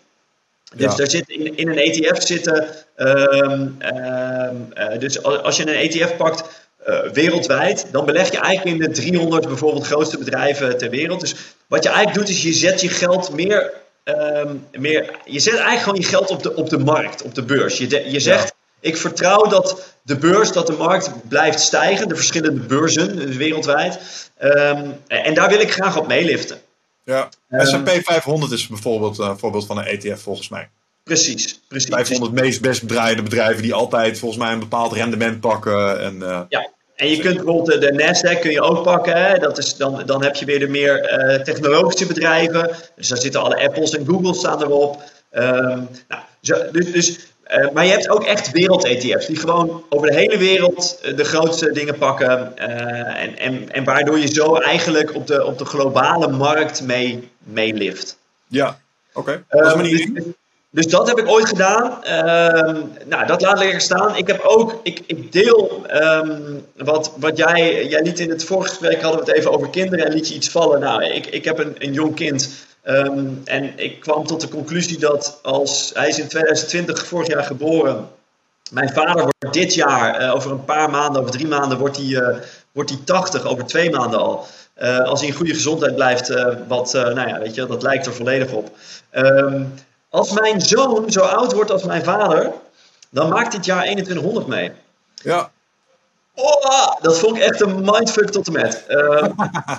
Dus ja. daar zit in, in, een ETF zitten. Um, um, uh, dus als je een ETF pakt, wereldwijd, dan beleg je eigenlijk in de 300 bijvoorbeeld grootste bedrijven ter wereld. Dus wat je eigenlijk doet, is je zet je geld meer. Ehm, meer je zet eigenlijk gewoon je geld op de, op de markt, op de beurs. Je, de- je zegt, ik vertrouw dat de beurs, dat de markt blijft stijgen, de verschillende beurzen dus wereldwijd. Ehm, en daar wil ik graag op meeliften. Ja. Ehm, S&P 500 is bijvoorbeeld eh, een voorbeeld van een ETF volgens mij. Precies, precies. 500 meest best draaiende bedrijven die altijd volgens mij een bepaald rendement pakken. En, eh, Ja, en je kunt bijvoorbeeld de, Nasdaq kun je ook pakken. Hè? Dat is, dan, dan heb je weer de meer eh, technologische bedrijven. Dus daar zitten alle Apples en Googles staan erop. Ehm, nou, zo, dus, dus, eh, maar je hebt ook echt wereld-ETF's die gewoon over de hele wereld eh, de grootste dingen pakken. en, en, en waardoor je zo eigenlijk op de, op de globale markt mee, mee lift. ja. oké. Dat is Ehm, dus, niet dus dat heb ik ooit gedaan. Ehm, nou, dat laat lekker staan. Ik heb ook, ik, ik deel ehm, wat, wat jij, jij liet in het vorige gesprek hadden we het even over kinderen en liet je iets vallen. Nou, ik, ik heb een, een jong kind ehm, en ik kwam tot de conclusie dat als hij is in 2020 vorig jaar geboren. Mijn vader wordt dit jaar, eh, over een paar maanden, over drie maanden, wordt hij, eh, wordt hij 80, over twee maanden al. Eh, als hij in goede gezondheid blijft, wat, nou ja, weet je, dat lijkt er volledig op. Ehm, als mijn zoon zo oud wordt als mijn vader, dan maakt dit jaar 2100 mee. Ja. Oh, dat vond ik echt een mindfuck tot en met. Ehm,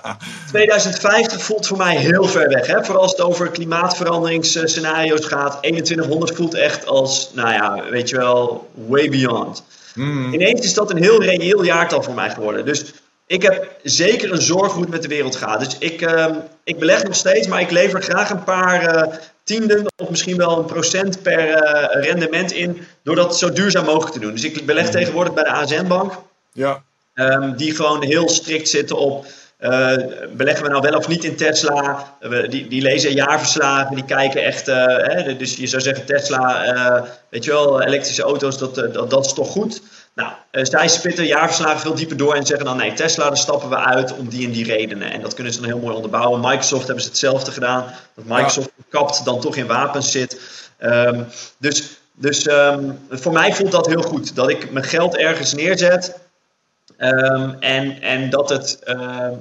2050 voelt voor mij heel ver weg. Hè? Vooral als het over klimaatsveranderingsscenario's gaat. 2100 voelt echt als, nou ja, weet je wel, way beyond. Hmm. Ineens is dat een heel reëel jaartal voor mij geworden. Dus ik heb zeker een zorg hoe het met de wereld gaat. Dus ik, ehm, ik beleg nog steeds, maar ik lever graag een paar eh, tienden of misschien wel een procent per eh, rendement in. Door dat zo duurzaam mogelijk te doen. Dus ik beleg tegenwoordig bij de ASN-bank. Ja. Ehm, die gewoon heel strikt zitten op. eh, beleggen we nou wel of niet in Tesla? We- die, die lezen jaarverslagen, die kijken echt. eh, hè, dus je zou zeggen: Tesla, eh, weet je wel, elektrische auto's, dat, eh, dat, dat is toch goed? Nou, eh, zij spitten jaarverslagen veel dieper door en zeggen dan: nee, Tesla, daar stappen we uit om die en die redenen. En dat kunnen ze dan heel mooi onderbouwen. Microsoft hebben ze hetzelfde gedaan. Dat Microsoft kapt dan toch in wapens zit. Ehm, dus dus ehm, voor mij voelt dat heel goed. Dat ik mijn geld ergens neerzet. Ehm, en, en dat het,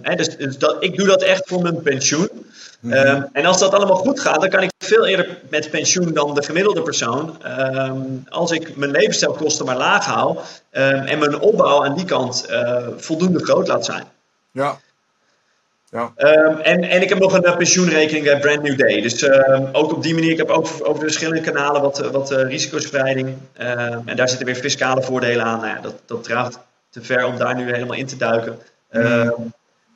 hè, dus, dus dat, ik doe dat echt voor mijn pensioen. Ehm, en als dat allemaal goed gaat, dan kan ik veel eerder met pensioen dan de gemiddelde persoon. Ehm, als ik mijn levensstijlkosten maar laag hou ehm, en mijn opbouw aan die kant eh, voldoende groot laat zijn. Ja. Ja. En, en ik heb nog een eh, pensioenrekening bij Brand New Day. Dus ook op die manier, ik heb ook over de verschillende kanalen wat, eh, wat eh, risicospreiding. En daar zitten weer fiscale voordelen aan. Nou ja, dat, dat draagt te ver om daar nu helemaal in te duiken. Ehm,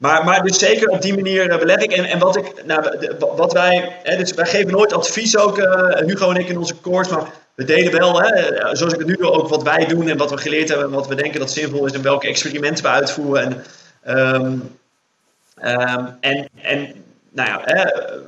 maar, maar dus zeker op die manier eh, beleg ik. En, en wat, ik, nou, wat wij, hè, dus wij geven nooit advies ook, eh, Hugo en ik in onze course, maar we delen wel, hè, eh, zoals ik het nu doe, ook wat wij doen en wat we geleerd hebben en wat we denken dat zinvol is en welke experimenten we uitvoeren. En, ehm, Ehm, en, en nou ja, hè,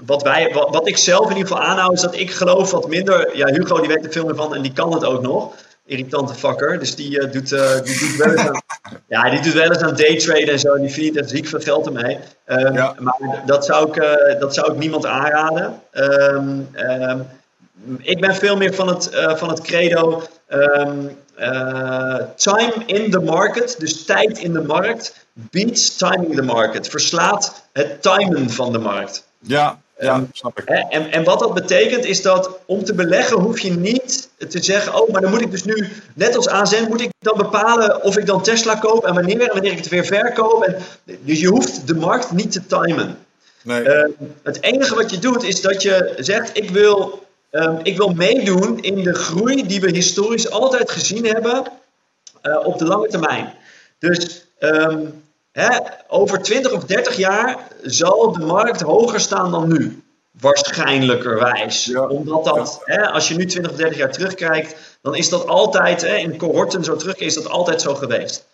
wat, wij, wat, wat ik zelf in ieder geval aanhoud is dat ik geloof wat minder. Ja, Hugo die weet er veel meer van en die kan het ook nog. Irritante fucker. Dus die, eh, doet, eh, die doet wel eens aan, ja, die doet wel eens aan daytraden en zo. En die verdient er ziek veel geld ermee. Ehm, Ja. Maar dat zou, ik, eh, dat zou ik niemand aanraden. Ehm, ehm, ik ben veel meer van het, van het credo. time in the market, dus tijd in de markt, beats timing the market. Verslaat het timen van de markt. Ja. Ja. Ehm, Snap ik. En, en wat dat betekent is dat om te beleggen hoef je niet te zeggen, oh, maar dan moet ik dus nu, net als AZN, moet ik dan bepalen of ik dan Tesla koop en wanneer en wanneer ik het weer verkoop. En, dus je hoeft de markt niet te timen. Nee. Ehm, het enige wat je doet is dat je zegt: ik wil, ehm, ik wil meedoen in de groei die we historisch altijd gezien hebben eh, op de lange termijn. Dus hè, over 20 of 30 jaar zal de markt hoger staan dan nu. Waarschijnlijkerwijs. Ja. Omdat dat, hè, als je nu 20 of 30 jaar terugkijkt, dan is dat altijd, hè, in cohorten zo terug, is dat altijd zo geweest.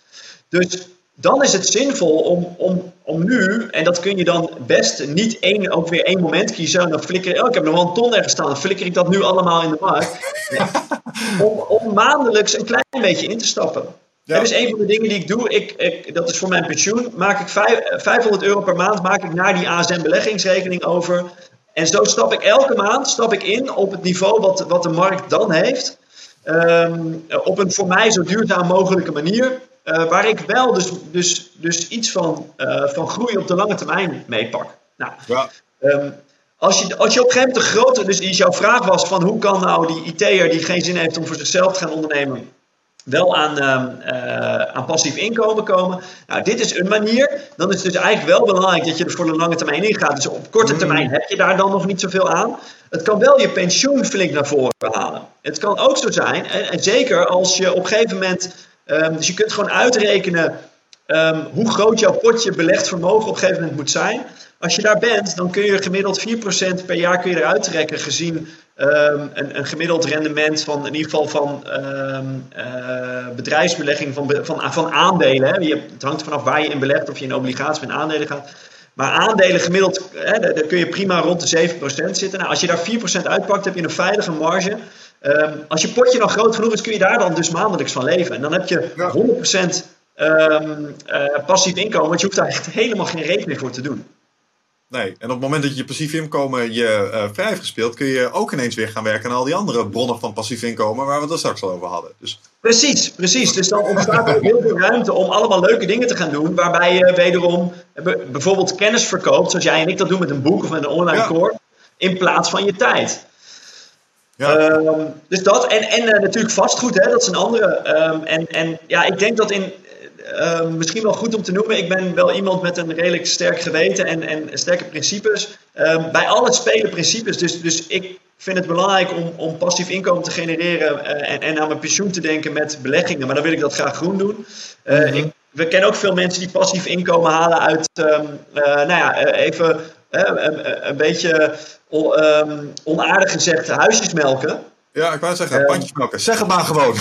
Dus dan is het zinvol om, om, om nu, en dat kun je dan best niet één, ook weer één moment kiezen. En dan flikker oh, ik heb nog wel een ton ergens staan, dan flikker ik dat nu allemaal in de markt. Om, om maandelijks een klein beetje in te stappen. Ja. Dat is een van de dingen die ik doe. Ik, ik, dat is voor mijn pensioen. Maak ik vijf, eh, 500 euro per maand maak ik naar die ASM beleggingsrekening over. En zo stap ik elke maand stap ik in op het niveau wat, wat de markt dan heeft. Ehm, op een voor mij zo duurzaam mogelijke manier. waar ik wel dus, dus, dus iets van, van groei op de lange termijn meepak. Nou, ja. Ehm, als je, als je op een gegeven moment een grote, dus jouw vraag was van hoe kan nou die IT'er die geen zin heeft om voor zichzelf te gaan ondernemen, wel aan, uh, aan passief inkomen komen. Nou, dit is een manier. Dan is het dus eigenlijk wel belangrijk dat je er voor de lange termijn in gaat. Dus op korte mm. termijn heb je daar dan nog niet zoveel aan. Het kan wel je pensioen flink naar voren halen. Het kan ook zo zijn, en, zeker als je op een gegeven moment. Um, dus je kunt gewoon uitrekenen um, hoe groot jouw potje belegd vermogen op een gegeven moment moet zijn. Als je daar bent, dan kun je gemiddeld 4% per jaar kun je eruit trekken gezien um, een, een, gemiddeld rendement van in ieder geval van um, uh, bedrijfsbelegging van, van, van aandelen. Hè. Je, het hangt vanaf waar je in belegt, of je in obligaties met aandelen gaat. Maar aandelen gemiddeld, hè, daar, kun je prima rond de 7% zitten. Nou, als je daar 4% uitpakt, heb je een veilige marge. Um, als je potje nog groot genoeg is, kun je daar dan dus maandelijks van leven. En dan heb je 100% um, uh, passief inkomen, want je hoeft daar echt helemaal geen rekening voor te doen. Nee, en op het moment dat je passief inkomen je uh, vrij heeft gespeeld, kun je ook ineens weer gaan werken aan al die andere bronnen van passief inkomen waar we het er straks al over hadden. Dus... Precies, precies. Dus dan ontstaat er heel veel ruimte om allemaal leuke dingen te gaan doen, waarbij je wederom bijvoorbeeld kennis verkoopt, zoals jij en ik dat doen met een boek of met een online course, in plaats van je tijd. Ja. Um, dus dat, en, en uh, natuurlijk vastgoed, hè, dat is een andere. Um, en, en ja, ik denk dat in, Ehm, misschien wel goed om te noemen. Ik ben wel iemand met een redelijk sterk geweten en, en sterke principes. Um, bij al het spelen principes. Dus, dus ik vind het belangrijk om, om passief inkomen te genereren uh, en, en aan mijn pensioen te denken met beleggingen. Maar dan wil ik dat graag groen doen. Uh, ik, we kennen ook veel mensen die passief inkomen halen uit, um, uh, nou ja, even een, een, beetje on, onaardig gezegd huisjesmelken. Ja, ik wou zeggen, pandjesmelken. Zeg het maar gewoon.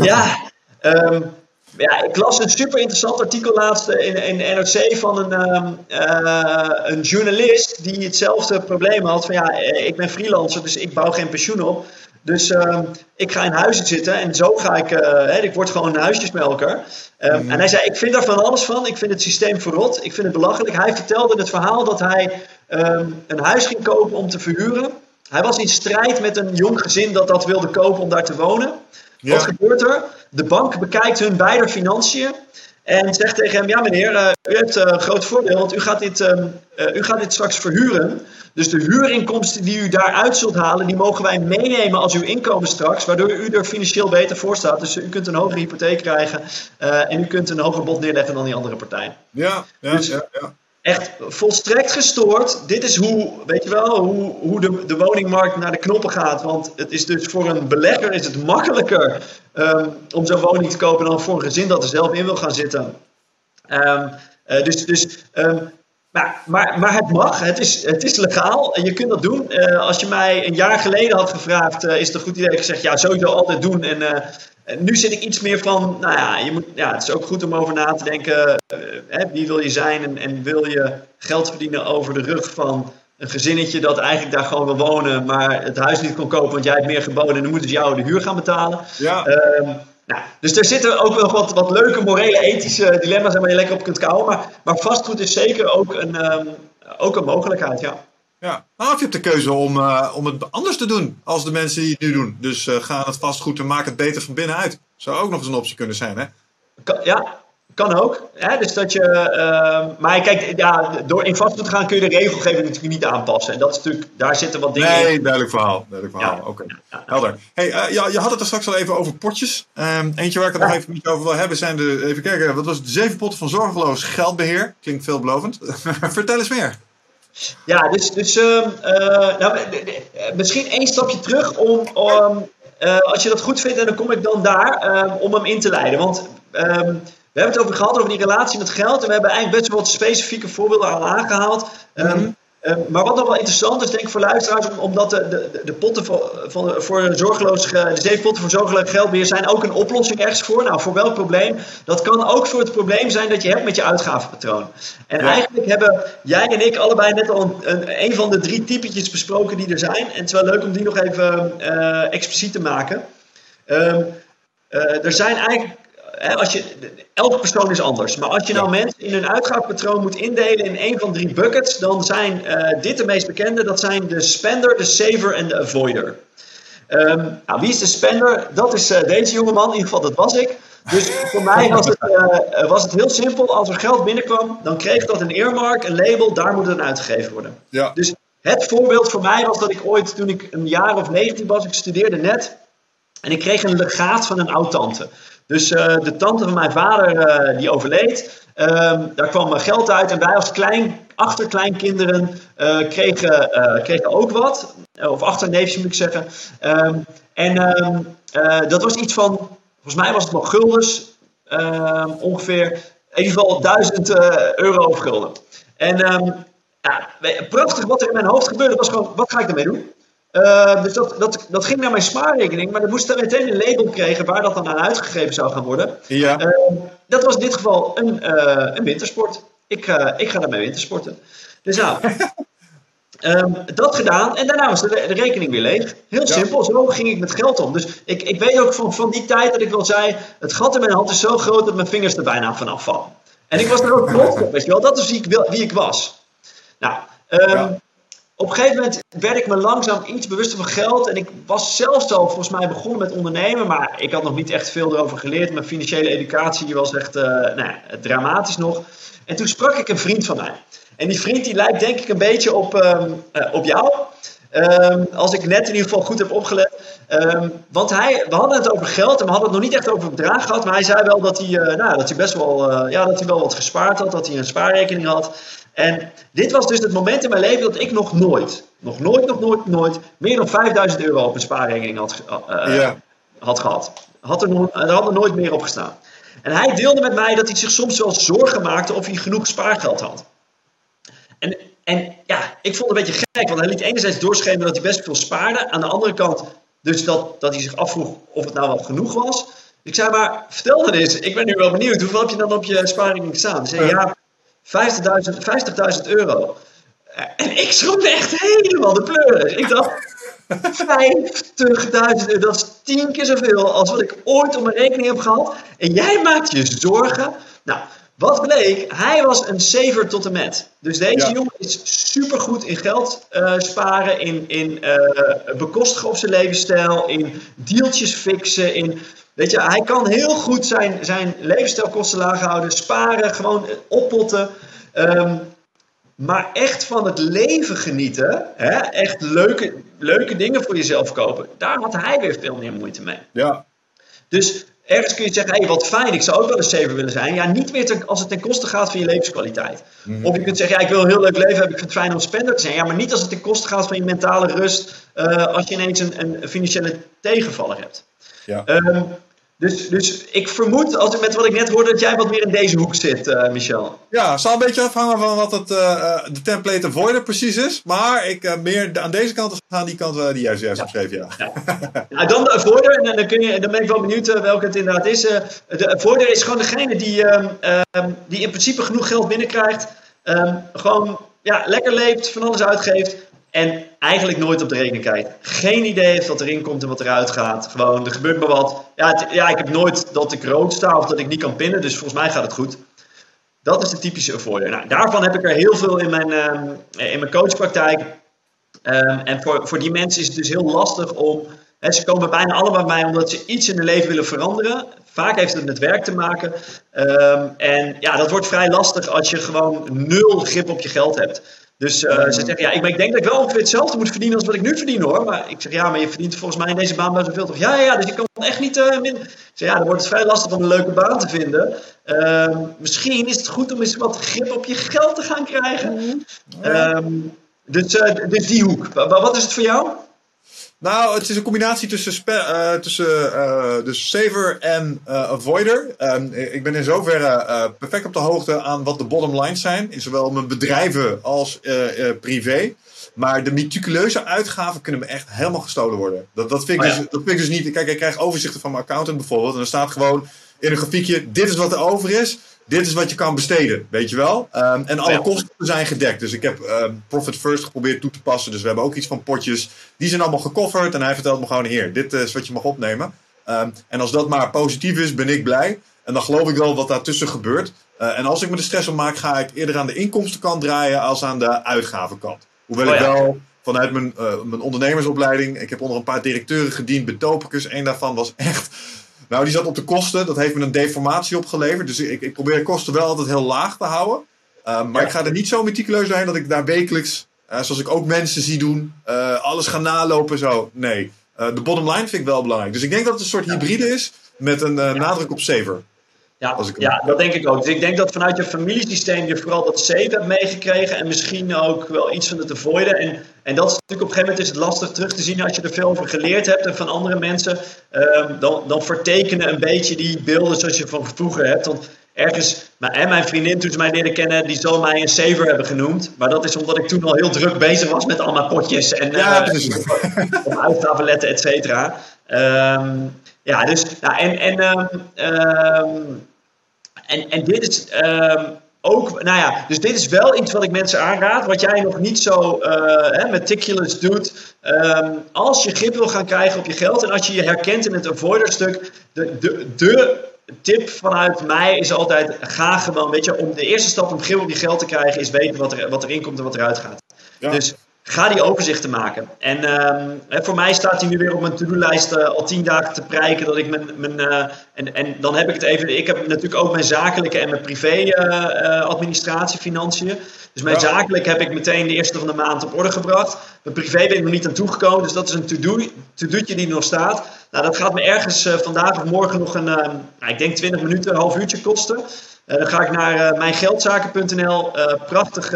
ja, ja, ik las een super interessant artikel laatst in, in de NRC van een, ehm, eh, een journalist die hetzelfde probleem had. Van ja, eh, ik ben freelancer, dus ik bouw geen pensioen op. Dus uh, ik ga in huizen zitten en zo ga ik, uh, ik word gewoon een huisjesmelker. Um, En hij zei, ik vind daar van alles van. Ik vind het systeem verrot. Ik vind het belachelijk. Hij vertelde het verhaal dat hij een huis ging kopen om te verhuren. Hij was in strijd met een jong gezin dat dat wilde kopen om daar te wonen. Wat gebeurt er? De bank bekijkt hun beide financiën en zegt tegen hem: Ja, meneer, uh, u heeft een uh, groot voordeel, want u gaat, dit, uh, u gaat dit straks verhuren. Dus de huurinkomsten die u daaruit zult halen, die mogen wij meenemen als uw inkomen straks, waardoor u er financieel beter voor staat. Dus u kunt een hogere hypotheek krijgen en u kunt een hoger bod neerleggen dan die andere partij. Ja, ja, dus, ja. ja echt volstrekt gestoord. Dit is hoe, weet je wel, hoe, hoe de, de woningmarkt naar de knoppen gaat. Want het is dus voor een belegger is het makkelijker um, om zo'n woning te kopen dan voor een gezin dat er zelf in wil gaan zitten. Um, uh, dus dus um, maar, maar, maar het mag, het is, het is legaal en je kunt dat doen. Uh, als je mij een jaar geleden had gevraagd, uh, is het een goed idee? Ik gezegd, ja, sowieso altijd doen. En nu zit ik iets meer van, nou ja, je moet, ja, het is ook goed om over na te denken. Hè, wie wil je zijn en, en, wil je geld verdienen over de rug van een gezinnetje dat eigenlijk daar gewoon wil wonen, maar het huis niet kon kopen, want jij hebt meer geboden en dan moeten ze jou de huur gaan betalen. Ja. Nou, dus er zitten ook nog wat, wat leuke morele, ethische dilemma's waar je lekker op kunt kouwen. Maar, maar vastgoed is zeker ook een, um, ook een mogelijkheid, ja. Ja, nou, of je hebt de keuze om, uh, om het anders te doen als de mensen die het nu doen. Dus uh, ga het vastgoed en maak het beter van binnenuit. Zou ook nog eens een optie kunnen zijn, hè? ja, kan ook. Hè? Dus dat je, uh, maar kijk, ja, door in vastgoed te gaan kun je de regelgeving natuurlijk niet aanpassen. En dat is natuurlijk, daar zitten wat dingen nee, in. duidelijk verhaal. Duidelijk verhaal. Ja. Oké, ja, helder. Hey, uh, ja, je had het er straks al even over potjes. Um, eentje waar ik het nog even niet over wil hebben zijn de, even kijken, wat was het, de zeven potten van zorgeloos geldbeheer. Klinkt veelbelovend. Vertel eens meer. Ja, dus, dus uh, nou, misschien één stapje terug om, als je dat goed vindt, en dan kom ik dan daar om hem in te leiden. Want we hebben het over gehad, over die relatie met geld. En we hebben eigenlijk best wel wat specifieke voorbeelden al aangehaald. Mm -hmm. Ehm, maar wat nog wel interessant is, denk ik voor luisteraars, omdat de, de, de potten voor, van, voor zorgeloos, de zeepotten voor zorgeloos geldbeheer zijn ook een oplossing ergens voor. Nou, voor welk probleem? Dat kan ook voor het probleem zijn dat je hebt met je uitgavenpatroon. En eigenlijk hebben jij en ik allebei net al een, een, van de drie typetjes besproken die er zijn. En het is wel leuk om die nog even uh, expliciet te maken. Um, uh, er zijn eigenlijk als je, elke persoon is anders. Maar als je nou mensen in hun uitgavenpatroon moet indelen in één van drie buckets, dan zijn uh, dit de meest bekende. Dat zijn de spender, de saver en de avoider. Um, nou, wie is de spender? Dat is uh, deze jongeman, in ieder geval dat was ik. Dus voor mij was het, uh, was het heel simpel. Als er geld binnenkwam, dan kreeg dat een earmark, een label, daar moet het aan uitgegeven worden. Ja. Dus het voorbeeld voor mij was dat ik ooit, toen ik een jaar of 19 was, ik studeerde net. En ik kreeg een legaat van een oud-tante. Dus uh, de tante van mijn vader, uh, die overleed. Um, daar kwam geld uit. En wij als klein, achterkleinkinderen uh, kregen, kregen ook wat. Of achterneefjes moet ik zeggen. Um, en um, dat was iets van, volgens mij was het nog guldens. ongeveer, in ieder geval 1000 euro of gulden. En ja, prachtig wat er in mijn hoofd gebeurde was gewoon, wat ga ik ermee doen? Uh, dus dat, dat, dat ging naar mijn spaarrekening, maar dat moest dan meteen een label kregen waar dat dan aan uitgegeven zou gaan worden. Ja. Uh, dat was in dit geval een, uh, een wintersport. Ik, ik ga daarmee wintersporten. Dus nou, um, dat gedaan en daarna was de, de rekening weer leeg. Heel ja. simpel, zo ging ik met geld om. Dus ik, ik weet ook van, van die tijd dat ik wel zei, het gat in mijn hand is zo groot dat mijn vingers er bijna van afvallen. En ik was er ook trots op, weet je wel. Dat is wie ik, wie ik was. Nou, um, ja. Op een gegeven moment werd ik me langzaam iets bewuster van geld. En ik was zelfs al volgens mij begonnen met ondernemen. Maar ik had nog niet echt veel erover geleerd. Mijn financiële educatie was echt uh, nou dramatisch nog. En toen sprak ik een vriend van mij. En die vriend die lijkt denk ik een beetje op, um, uh, op jou. Um, als ik net in ieder geval goed heb opgelet. Um, want hij, we hadden het over geld en we hadden het nog niet echt over bedrag gehad. Maar hij zei wel dat hij, uh, nou, dat hij best wel, ja, dat hij wel wat gespaard had. Dat hij een spaarrekening had. En dit was dus het moment in mijn leven dat ik nog nooit, nog nooit, nog nooit, nooit, meer dan 5000 euro op een spaarrekening had, uh, ja. had gehad. Had er, nog, er had er nooit meer op gestaan. En hij deelde met mij dat hij zich soms wel zorgen maakte of hij genoeg spaargeld had. En, en ja, ik vond het een beetje gek, want hij liet enerzijds doorschemeren dat hij best veel spaarde. Aan de andere kant dus dat, dat hij zich afvroeg of het nou wel genoeg was. Ik zei maar, vertel dan eens, ik ben nu wel benieuwd, hoeveel heb je dan op je spaarrekening staan? Hij zei, ja, 50.000 50 euro. En ik schrok echt helemaal de pleuris. Ik dacht, 50.000 euro, dat is tien keer zoveel als wat ik ooit op mijn rekening heb gehad. En jij maakt je zorgen. Nou, wat bleek? Hij was een saver tot en met. Dus deze ja. jongen is supergoed in geld uh, sparen, in, in uh, bekostigen op zijn levensstijl, in deeltjes fixen, in Weet je, hij kan heel goed zijn, zijn levensstijlkosten laag houden, sparen, gewoon oppotten. Um, maar echt van het leven genieten, hè? echt leuke, leuke dingen voor jezelf kopen, daar had hij weer veel meer moeite mee. Ja. Dus ergens kun je zeggen, hey, wat fijn, ik zou ook wel een saver willen zijn. Ja, niet meer ten, als het ten koste gaat van je levenskwaliteit. Mm. Of je kunt zeggen, ja, ik wil een heel leuk leven hebben, ik vind het fijn om spender te zijn. Ja, maar niet als het ten koste gaat van je mentale rust, uh, als je ineens een, een financiële tegenvaller hebt. Ja. Um, dus, dus ik vermoed, als ik met wat ik net hoorde, dat jij wat meer in deze hoek zit, uh, Michel. Ja, het zal een beetje afhangen van wat het, uh, de template avoider precies is. Maar ik uh, meer aan deze kant gaan die kant die jij zojuist ja. opschreef, ja. ja. ja. dan de avoider, en dan, kun je, dan ben ik wel benieuwd welke het inderdaad is. de avoider is gewoon degene die, um, die in principe genoeg geld binnenkrijgt. Um, gewoon ja, lekker leeft, van alles uitgeeft. En eigenlijk nooit op de rekening kijkt. Geen idee heeft wat erin komt en wat eruit gaat. Gewoon, er gebeurt me wat. Ja, ja, ik heb nooit dat ik rood sta of dat ik niet kan pinnen. Dus volgens mij gaat het goed. Dat is de typische avoider. Nou, daarvan heb ik er heel veel in mijn, um, in mijn coachpraktijk. Um, en voor, voor die mensen is het dus heel lastig om... Ze komen bijna allemaal bij mij omdat ze iets in hun leven willen veranderen. Vaak heeft het met werk te maken. Um, en ja, dat wordt vrij lastig als je gewoon nul grip op je geld hebt. Dus uh, ze zeggen, ja, ik, ik, denk dat ik wel ongeveer hetzelfde moet verdienen als wat ik nu verdien hoor. Maar ik zeg, ja, maar je verdient volgens mij in deze baan best zoveel toch? Ja, ja, dus je kan echt niet uh, min. Ik zeg, ja, dan wordt het vrij lastig om een leuke baan te vinden. Uh, misschien is het goed om eens wat grip op je geld te gaan krijgen. Ja. Um, dus, uh, dus die hoek. Wat is het voor jou? Nou, het is een combinatie tussen, uh, tussen uh, dus saver en uh, avoider. Um, ik ben in zoverre perfect op de hoogte aan wat de bottom lines zijn. In zowel mijn bedrijven als privé. Maar de meticuleuze uitgaven kunnen me echt helemaal gestolen worden. Dat, dat, vind, ik oh, ja. dus, dat vind ik dus niet. Kijk, ik krijg overzichten van mijn accountant bijvoorbeeld. En er staat gewoon in een grafiekje: dit is wat er over is dit is wat je kan besteden, weet je wel. Um, en alle ja. kosten zijn gedekt. Dus ik heb um, Profit First geprobeerd toe te passen. Dus we hebben ook iets van potjes. Die zijn allemaal gekofferd. En hij vertelt me gewoon: hier, dit is wat je mag opnemen. Um, en als dat maar positief is, ben ik blij. En dan geloof ik wel wat daartussen gebeurt. Uh, en als ik me de stress om maak, ga ik eerder aan de inkomstenkant draaien als aan de uitgavenkant. Hoewel oh, ja. ik wel vanuit mijn, uh, mijn ondernemersopleiding. Ik heb onder een paar directeuren gediend bij Topicus. Eén daarvan was echt Nou, die zat op de kosten. Dat heeft me een deformatie opgeleverd. Dus ik, ik probeer de kosten wel altijd heel laag te houden. Ehm, maar ik ga er niet zo meticuleus zijn dat ik daar wekelijks, uh, zoals ik ook mensen zie doen, uh, alles gaan nalopen. Zo. Nee, de bottom line vind ik wel belangrijk. Dus ik denk dat het een soort hybride is met een nadruk op saver. Ja, ja, dat denk ik ook. Dus ik denk dat vanuit je familiesysteem je vooral dat save hebt meegekregen en misschien ook wel iets van het avoiden. En, en dat is natuurlijk op een gegeven moment is het lastig terug te zien als je er veel over geleerd hebt en van andere mensen. Um, dan, dan vertekenen een beetje die beelden zoals je van vroeger hebt. Want ergens, maar, en mijn vriendin toen ze mij leren kennen, die zal mij een saver hebben genoemd. Maar dat is omdat ik toen al heel druk bezig was met allemaal potjes en ja, uh, et cetera. Um, ja, dus, nou, en, en, um, en, en dit is ook, nou ja, dus dit is wel iets wat ik mensen aanraad, wat jij nog niet zo uh, meticulous doet. als je grip wil gaan krijgen op je geld en als je je herkent in het avoider stuk, de, de, de tip vanuit mij is altijd: ga gewoon. Weet je, om de eerste stap om grip op je geld te krijgen, is weten wat, er, wat erin komt en wat eruit gaat. Dus ga die overzichten maken. En um, voor mij staat hij nu weer op mijn to-do-lijst uh, al tien dagen te prijken. Dat ik mijn, mijn, uh, en, en dan heb ik het even. Ik heb natuurlijk ook mijn zakelijke en mijn privé uh, administratie, financiën. Dus mijn zakelijk heb ik meteen de eerste van de maand op orde gebracht. Mijn privé ben ik nog niet aan toegekomen. Dus dat is een to-do'tje die er nog staat. Nou, dat gaat me ergens vandaag of morgen nog een, nou, ik denk 20 minuten, een half uurtje kosten. Uh, dan ga ik naar uh, mijngeldzaken.nl. Uh, prachtig,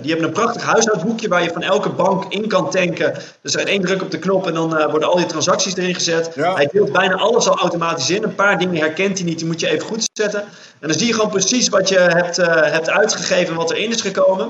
die hebben een prachtig huishoudboekje waar je van elke bank in kan tanken. Dus er één druk op de knop en dan worden al die transacties erin gezet. Hij deelt bijna alles al automatisch in. Een paar dingen herkent hij niet, die moet je even goed zetten. En dan zie je gewoon precies wat je hebt, hebt uitgegeven en wat erin is gekomen.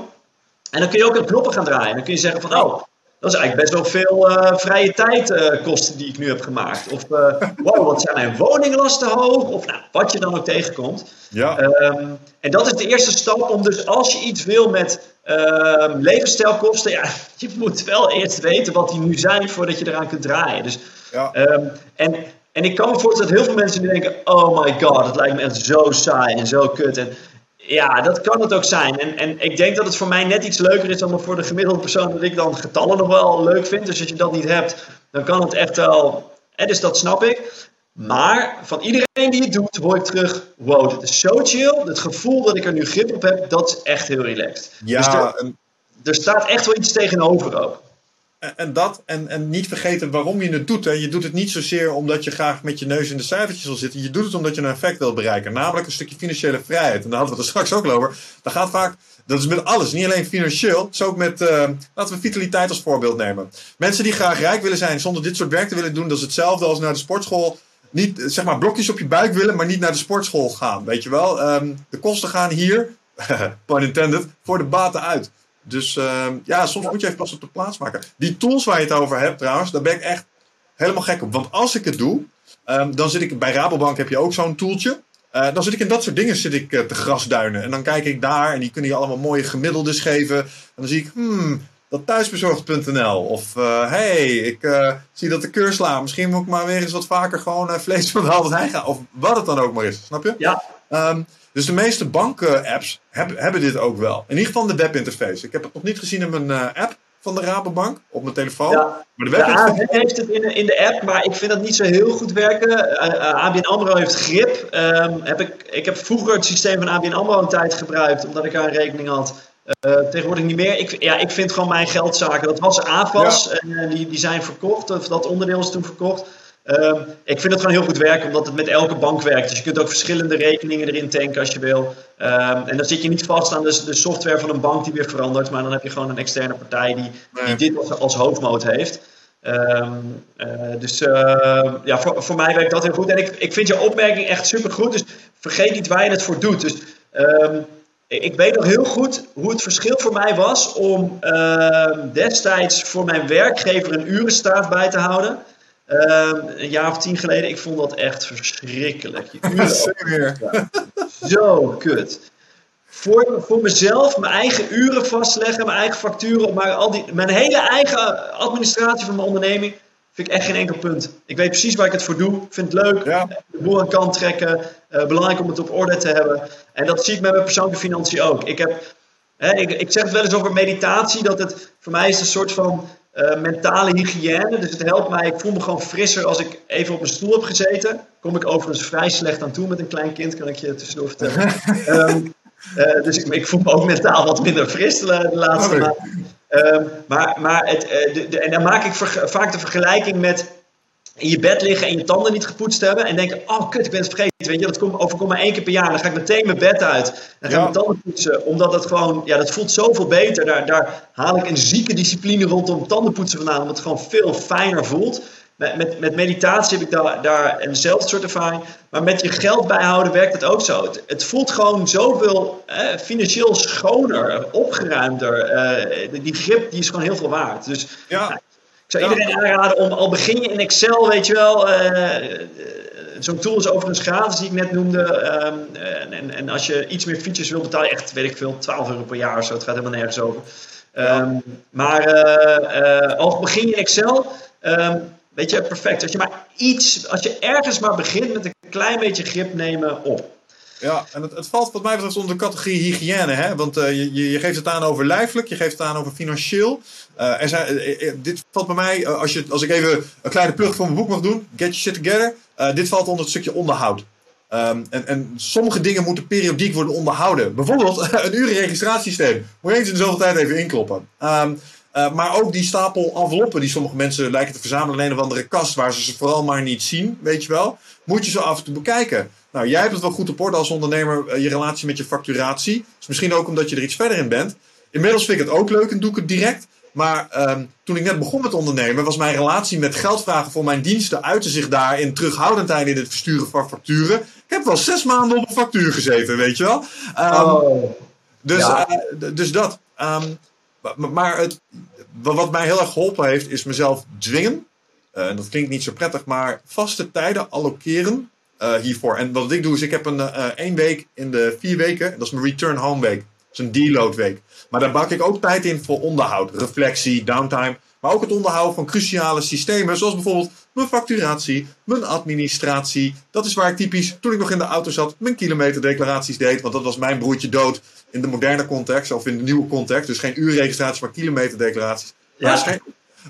En dan kun je ook aan knoppen gaan draaien. Dan kun je zeggen van, oh, dat is eigenlijk best wel veel uh, vrije tijdkosten uh, die ik nu heb gemaakt. Of uh, wow, wat zijn mijn woninglasten hoog? Of nou, wat je dan ook tegenkomt. Ja. Um, en dat is de eerste stap om dus als je iets wil met um, levensstijlkosten, ja, je moet wel eerst weten wat die nu zijn voordat je eraan kunt draaien. Dus, ja. um, en, en ik kan me voorstellen dat heel veel mensen nu denken, oh my god, het lijkt me echt zo saai en zo kut. En ja, dat kan het ook zijn. En, en ik denk dat het voor mij net iets leuker is dan voor de gemiddelde persoon dat ik dan getallen nog wel leuk vind. Dus als je dat niet hebt, dan kan het echt wel. Hè, dus dat snap ik. Maar van iedereen die het doet, hoor ik terug: wow, dit is zo chill. Het gevoel dat ik er nu grip op heb, dat is echt heel relaxed. Ja, dus er, er staat echt wel iets tegenover ook. En dat, en, en niet vergeten waarom je het doet. Hè. Je doet het niet zozeer omdat je graag met je neus in de cijfertjes wil zitten. Je doet het omdat je een effect wil bereiken. Namelijk een stukje financiële vrijheid. En daar hadden we het straks ook over. Dat gaat vaak, dat is met alles. Niet alleen financieel. Het is ook met, uh, laten we vitaliteit als voorbeeld nemen. Mensen die graag rijk willen zijn zonder dit soort werk te willen doen. Dat is hetzelfde als naar de sportschool. Niet, zeg maar, blokjes op je buik willen, maar niet naar de sportschool gaan. Weet je wel? Um, de kosten gaan hier, pun intended, voor de baten uit. Dus uh, ja, soms moet je even pas op de plaats maken. Die tools waar je het over hebt trouwens, daar ben ik echt helemaal gek op. Want als ik het doe, um, dan zit ik bij Rabobank heb je ook zo'n tooltje. Uh, dan zit ik in dat soort dingen zit ik, uh, te grasduinen. En dan kijk ik daar en die kunnen je allemaal mooie gemiddeldes geven. En dan zie ik, hmm, dat thuisbezorgd.nl. Of uh, hey, ik zie dat de keur. Misschien moet ik maar weer eens wat vaker gewoon vlees van de Albert Heijn gaan. Of wat het dan ook maar is. Snap je? Ja. Um, dus de meeste banken-apps hebben, hebben dit ook wel. In ieder geval de webinterface. Ik heb het nog niet gezien in mijn uh, app van de Rabobank op mijn telefoon. Ja, maar de webinterface... heeft het in de, in de app, maar ik vind dat niet zo heel goed werken. Uh, uh, ABN AMRO heeft grip. Um, heb ik, ik heb vroeger het systeem van ABN AMRO een tijd gebruikt, omdat ik daar een rekening had. Uh, tegenwoordig niet meer. Ik, ja, ik vind gewoon mijn geldzaken. Dat was AFAS. Ja. Die, die zijn verkocht. Of dat onderdeel is toen verkocht. Um, ik vind het gewoon heel goed werken, omdat het met elke bank werkt. Dus je kunt ook verschillende rekeningen erin tanken als je wil. Um, en dan zit je niet vast aan de, de, software van een bank die weer verandert, maar dan heb je gewoon een externe partij die, die dit als, als hoofdmoot heeft. Um, uh, dus uh, ja, voor, voor mij werkt dat heel goed. En ik, ik vind je opmerking echt super goed. Dus vergeet niet waar je het voor doet. Dus ik weet nog heel goed hoe het verschil voor mij was om destijds voor mijn werkgever een urenstaaf bij te houden. Um, een jaar of tien geleden, ik vond dat echt verschrikkelijk. Zo kut. Voor, voor mezelf mijn eigen uren vastleggen, mijn eigen facturen, maar al die, mijn hele eigen administratie van mijn onderneming, vind ik echt geen enkel punt. Ik weet precies waar ik het voor doe. Ik vind het leuk, ja. de boel aan kant trekken, uh, belangrijk om het op orde te hebben. En dat zie ik met mijn persoonlijke financiën ook. Ik, heb, hè, ik, ik zeg het wel eens over meditatie, dat het voor mij is een soort van mentale hygiëne. Dus het helpt mij. Ik voel me gewoon frisser als ik even op een stoel heb gezeten. Kom ik overigens vrij slecht aan toe met een klein kind, kan ik je tussendoor vertellen. um, dus ik, ik, voel me ook mentaal wat minder fris de, laatste maanden. Um, maar maar het, de, de, en dan maak ik vaak de vergelijking met in je bed liggen en je tanden niet gepoetst hebben. En denken, oh kut, ik ben het vergeten. Weet je, dat komt, overkomt maar één keer per jaar. Dan ga ik meteen mijn bed uit. Dan ga ik mijn tanden poetsen. Omdat dat gewoon, ja, dat voelt zoveel beter. Daar, daar haal ik een zieke discipline rondom tandenpoetsen vandaan. Omdat het gewoon veel fijner voelt. Met, met, met meditatie heb ik daar, daar eenzelfde soort ervaring. Maar met je geld bijhouden werkt het ook zo. Het, het voelt gewoon zoveel eh, financieel schoner, opgeruimder. Eh, die grip die is gewoon heel veel waard. Dus ja. Zou iedereen aanraden om, al begin je in Excel, weet je wel, uh, zo'n tool is overigens gratis die ik net noemde. Um, en, en, als je iets meer features wil betalen, echt, weet ik veel, 12 euro per jaar of zo, het gaat helemaal nergens over. Um, maar uh, al begin je in Excel, um, weet je, perfect. Als je maar iets, als je ergens maar begint met een klein beetje grip nemen op. Ja, en het, het, valt wat mij betreft onder de categorie hygiëne. Hè? Want je, je, geeft het aan over lijfelijk, je geeft het aan over financieel. Uh, er zijn, uh, dit valt bij mij, als, je, als ik even een kleine plug van mijn boek mag doen, Get Your Shit Together. dit valt onder het stukje onderhoud. Um, en, en, sommige dingen moeten periodiek worden onderhouden. Bijvoorbeeld een urenregistratiesysteem. Moet je eens in zoveel tijd even inkloppen. Um, maar ook die stapel enveloppen die sommige mensen lijken te verzamelen in een of andere kast waar ze ze vooral maar niet zien, weet je wel. Moet je zo af en toe bekijken. Nou, jij hebt het wel goed op orde als ondernemer, eh, je relatie met je facturatie. Dus misschien ook omdat je er iets verder in bent. Inmiddels vind ik het ook leuk en doe ik het direct. Maar um, toen ik net begon met ondernemen, was mijn relatie met geldvragen voor mijn diensten uitte zich daar in terughoudendheid in het versturen van facturen. Ik heb wel zes maanden op een factuur gezeten, weet je wel. Um, oh, dus, ja. uh, dus dat. Um, maar het, wat mij heel erg geholpen heeft, is mezelf dwingen. Uh, en dat klinkt niet zo prettig, maar vaste tijden allokeren uh, hiervoor. En wat ik doe is, ik heb een één week in de vier weken, dat is mijn return home week. Is een deload week. Maar daar bak ik ook tijd in voor onderhoud, reflectie, downtime. Maar ook het onderhouden van cruciale systemen, zoals bijvoorbeeld mijn facturatie, mijn administratie. Dat is waar ik typisch, toen ik nog in de auto zat, mijn kilometerdeclaraties deed. Want dat was mijn broertje dood in de moderne context, of in de nieuwe context. Dus geen uurregistraties, maar kilometerdeclaraties. Ja. Maar,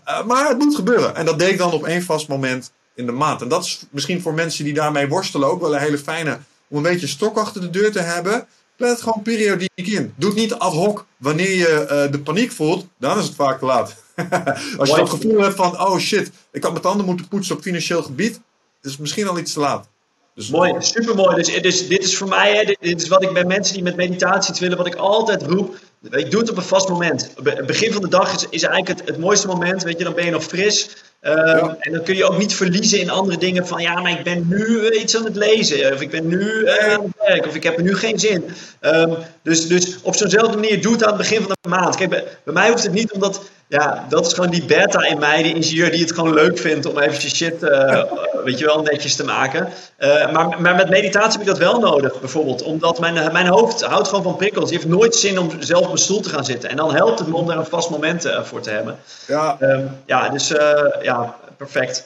uh, maar het moet gebeuren. En dat deed ik dan op één vast moment in de maand. En dat is misschien voor mensen die daarmee worstelen ook wel een hele fijne om een beetje stok achter de deur te hebben. Het gewoon periodiek in. Doe het niet ad hoc wanneer je uh, de paniek voelt, dan is het vaak te laat. Als je het gevoel hebt van, oh shit, ik had mijn tanden moeten poetsen op financieel gebied, is het misschien al iets te laat. Dus Mooi, super mooi. Dus, dus, dit is voor mij, hè, dit, is wat ik bij mensen die met meditatie iets willen, wat ik altijd roep. Ik doe het op een vast moment. Het begin van de dag is, is eigenlijk het, het mooiste moment. Weet je, dan ben je nog fris. Ehm, en dan kun je ook niet verliezen in andere dingen van ja, maar ik ben nu eh, iets aan het lezen. Of ik ben nu uh, aan het werk. Of ik heb er nu geen zin. Um, dus, dus op zo'nzelfde manier doe het aan het begin van de maand. Kijk, bij, bij, mij hoeft het niet omdat, ja, dat is gewoon die beta in mij, die ingenieur die het gewoon leuk vindt om eventjes shit, uh, weet je wel, netjes te maken. maar, maar met meditatie heb ik dat wel nodig, bijvoorbeeld. Omdat mijn, mijn hoofd houdt gewoon van prikkels. Die heeft nooit zin om zelf op een stoel te gaan zitten. En dan helpt het me om daar een vast moment voor te hebben. Ja, um, ja dus ja perfect.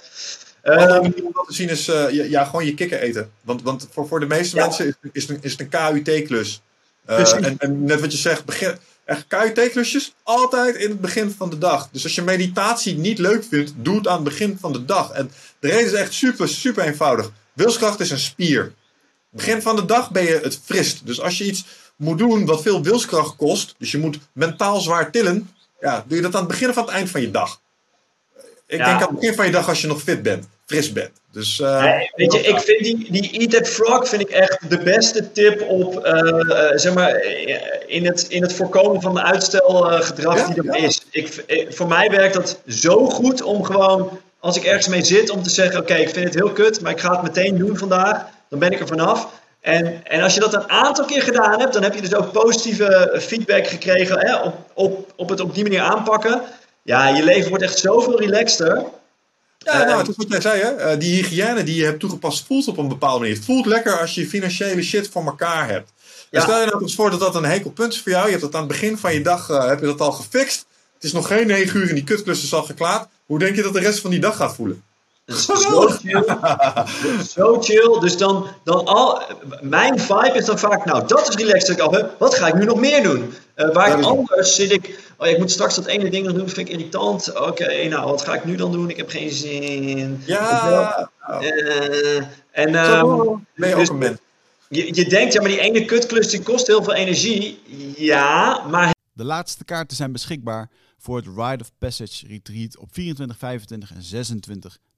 Wat um, om te zien is uh, ja, gewoon je kikker eten. Want, want voor, voor de meeste mensen is, is, het een, is het een KUT-klus. Uh, en, en, net wat je zegt, begin, echt KUT-klusjes altijd in het begin van de dag. Dus als je meditatie niet leuk vindt, doe het aan het begin van de dag. En de reden is echt super, super eenvoudig. Wilskracht is een spier. Begin van de dag ben je het frist. Dus als je iets moet doen wat veel wilskracht kost, dus je moet mentaal zwaar tillen, ja, doe je dat aan het begin of aan het eind van je dag. Ik denk aan het begin van je dag als je nog fit bent, fris bent. Dus, uh, weet je, ik vind die, die Eat That Frog vind ik echt de beste tip op, uh, zeg maar, in het, in het voorkomen van de uitstelgedrag die er is. Ik, voor mij werkt dat zo goed om gewoon, als ik ergens mee zit, om te zeggen, oké, ik vind het heel kut, maar ik ga het meteen doen vandaag. Dan ben ik er vanaf. En, en als je dat een aantal keer gedaan hebt, dan heb je dus ook positieve feedback gekregen hè, op, op, op het op die manier aanpakken ja, je leven wordt echt zoveel relaxter. Ja, nou, het is wat jij zei, hè? Uh, die hygiëne die je hebt toegepast voelt op een bepaalde manier. Het voelt lekker als je financiële shit voor elkaar hebt. Ja. Stel je nou eens voor dat dat een hekelpunt is voor jou. Je hebt dat aan het begin van je dag uh, heb je dat al gefixt. Het is nog geen negen uur en die kutklussen is al geklaard. Hoe denk je dat de rest van die dag gaat voelen? Is zo chill. zo chill. Dus dan, dan al, mijn vibe is dan vaak, nou, dat is relaxed heb. Wat ga ik nu nog meer doen? Uh, waar anders zit ik, oh ja, ik moet straks dat ene ding nog doen, dat vind ik irritant. Oké, nou, wat ga ik nu dan doen? Ik heb geen zin. Ja. Uh, en, um, ben je dus, ook een mens. Je, je denkt, ja, maar die ene kutklus die kost heel veel energie. Ja, maar... De laatste kaarten zijn beschikbaar voor het Ride of Passage Retreat op 24, 25 en 26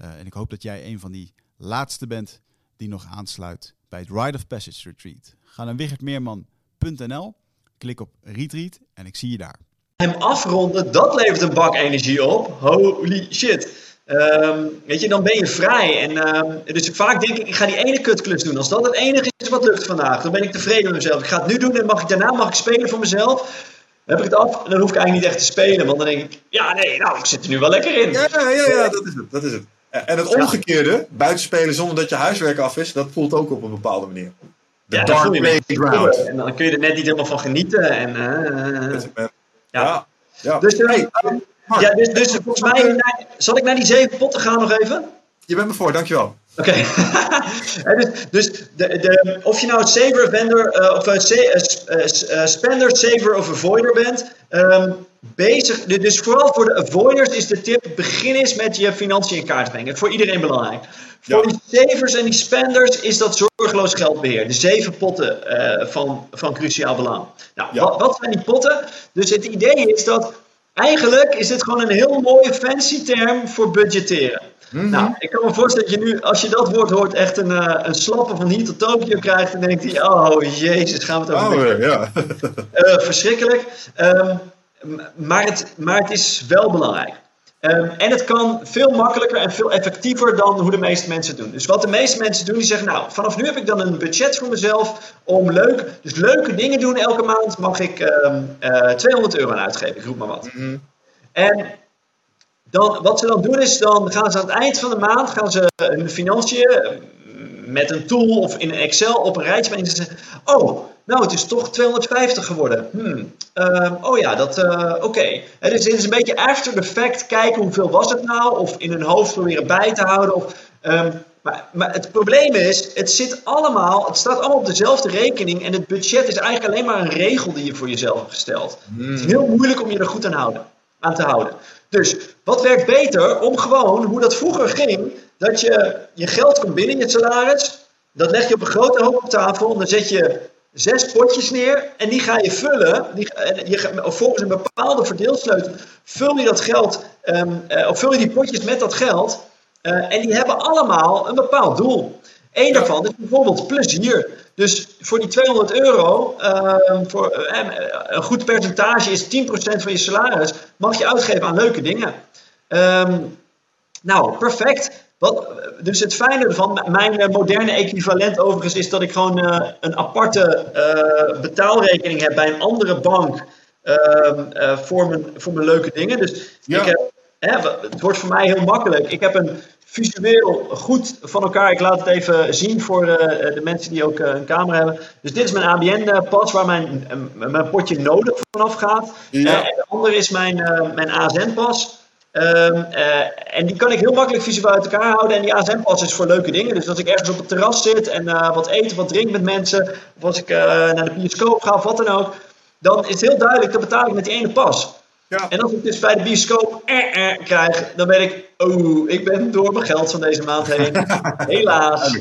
Uh, en ik hoop dat jij een van die laatste bent die nog aansluit bij het Ride of Passage Retreat. Ga naar wichertmeerman.nl, klik op Retreat en ik zie je daar. Hem afronden, dat levert een bak energie op. Holy shit. Um, weet je, dan ben je vrij. En, um, dus vaak denk ik, ik ga die ene kutklus doen. Als dat het enige is wat lukt vandaag, dan ben ik tevreden met mezelf. Ik ga het nu doen en mag ik, daarna mag ik spelen voor mezelf. Dan heb ik het af en dan hoef ik eigenlijk niet echt te spelen. Want dan denk ik, ja nee, nou, ik zit er nu wel lekker in. Ja, ja, ja, dat is het. Dat is het. En het omgekeerde, buitenspelen zonder dat je huiswerk af is, dat voelt ook op een bepaalde manier. De ja, dark playground. En dan kun je er net niet helemaal van genieten. En, uh, ja. ja. ja. Dus, hey, ja, dus, dus volgens mij, zal ik naar die zeven potten gaan nog even? Je bent me voor, dankjewel. Oké. dus dus de, de, of je nou saver, vendor, uh, of uh, uh, spender, saver of avoider bent, um, bezig. Dus vooral voor de avoiders is de tip: begin eens met je financiën in kaart brengen. Voor iedereen belangrijk. Voor die savers en die spenders is dat zorgeloos geldbeheer. De zeven potten van, van cruciaal belang. Nou, ja. wat, wat zijn die potten? Dus het idee is dat Eigenlijk is dit gewoon een heel mooie fancy term voor budgetteren. Mhm. Nou, ik kan me voorstellen dat je nu, als je dat woord hoort, echt een, uh, een slappe van hier tot Tokio krijgt. En denkt hij, oh jezus, gaan we het over. Oh, ja. uh, verschrikkelijk. Um, maar, het, maar het is wel belangrijk. Um, en het kan veel makkelijker en veel effectiever dan hoe de meeste mensen doen. Dus wat de meeste mensen doen, die zeggen, nou, vanaf nu heb ik dan een budget voor mezelf om leuk, dus leuke dingen doen elke maand, mag ik um, uh, 200 euro aan uitgeven, ik roep maar wat. Mm -hmm. En dan, wat ze dan doen is, dan gaan ze aan het eind van de maand, gaan ze hun financiën met een tool of in een Excel op een rijtje brengen. En ze zeggen, oh, nou, het is toch 250 geworden. Hmm. Uh, oh ja, dat, uh, oké. Okay. Dus dit is een beetje after the fact kijken hoeveel was het nou. Of in hun hoofd proberen bij te houden. Of, um, maar, maar, het probleem is, het zit allemaal, het staat allemaal op dezelfde rekening. En het budget is eigenlijk alleen maar een regel die je voor jezelf hebt gesteld. Hmm. Het is heel moeilijk om je er goed aan, houden, aan te houden. Dus wat werkt beter om gewoon, hoe dat vroeger ging, dat je je geld komt binnen, je salaris. Dat leg je op een grote hoop op tafel. En dan zet je zes potjes neer en die ga je vullen. Die, je, volgens een bepaalde verdeelsleutel vul je dat geld, um, uh, of vul je die potjes met dat geld. Uh, en die hebben allemaal een bepaald doel. Eén daarvan is bijvoorbeeld plezier. Dus voor die 200 euro, uh, voor, een goed percentage is 10% van je salaris, mag je uitgeven aan leuke dingen. Um, nou, perfect. Wat, dus het fijne van mijn eh, moderne equivalent overigens is dat ik gewoon uh, een aparte uh, betaalrekening heb bij een andere bank uh, voor, mijn, voor mijn leuke dingen. Dus ja. ik heb, hè, het wordt voor mij heel makkelijk. Ik heb een visueel goed van elkaar. Ik laat het even zien voor de mensen die ook een camera hebben. Dus dit is mijn ABN-pas waar mijn, mijn potje nodig vanaf gaat. Ja. en de andere is mijn, mijn ASN-pas. Um, uh, en die kan ik heel makkelijk visueel uit elkaar houden. En die ASM-pas is voor leuke dingen. Dus als ik ergens op het terras zit en uh, wat eten, wat drink met mensen. Of als ik uh, naar de bioscoop ga of wat dan ook. Dan is het heel duidelijk, dat betaal ik met die ene pas. Ja. En als ik dus bij de bioscoop eh, eh, krijg, dan ben ik, oh, ik ben door mijn geld van deze maand heen. Helaas.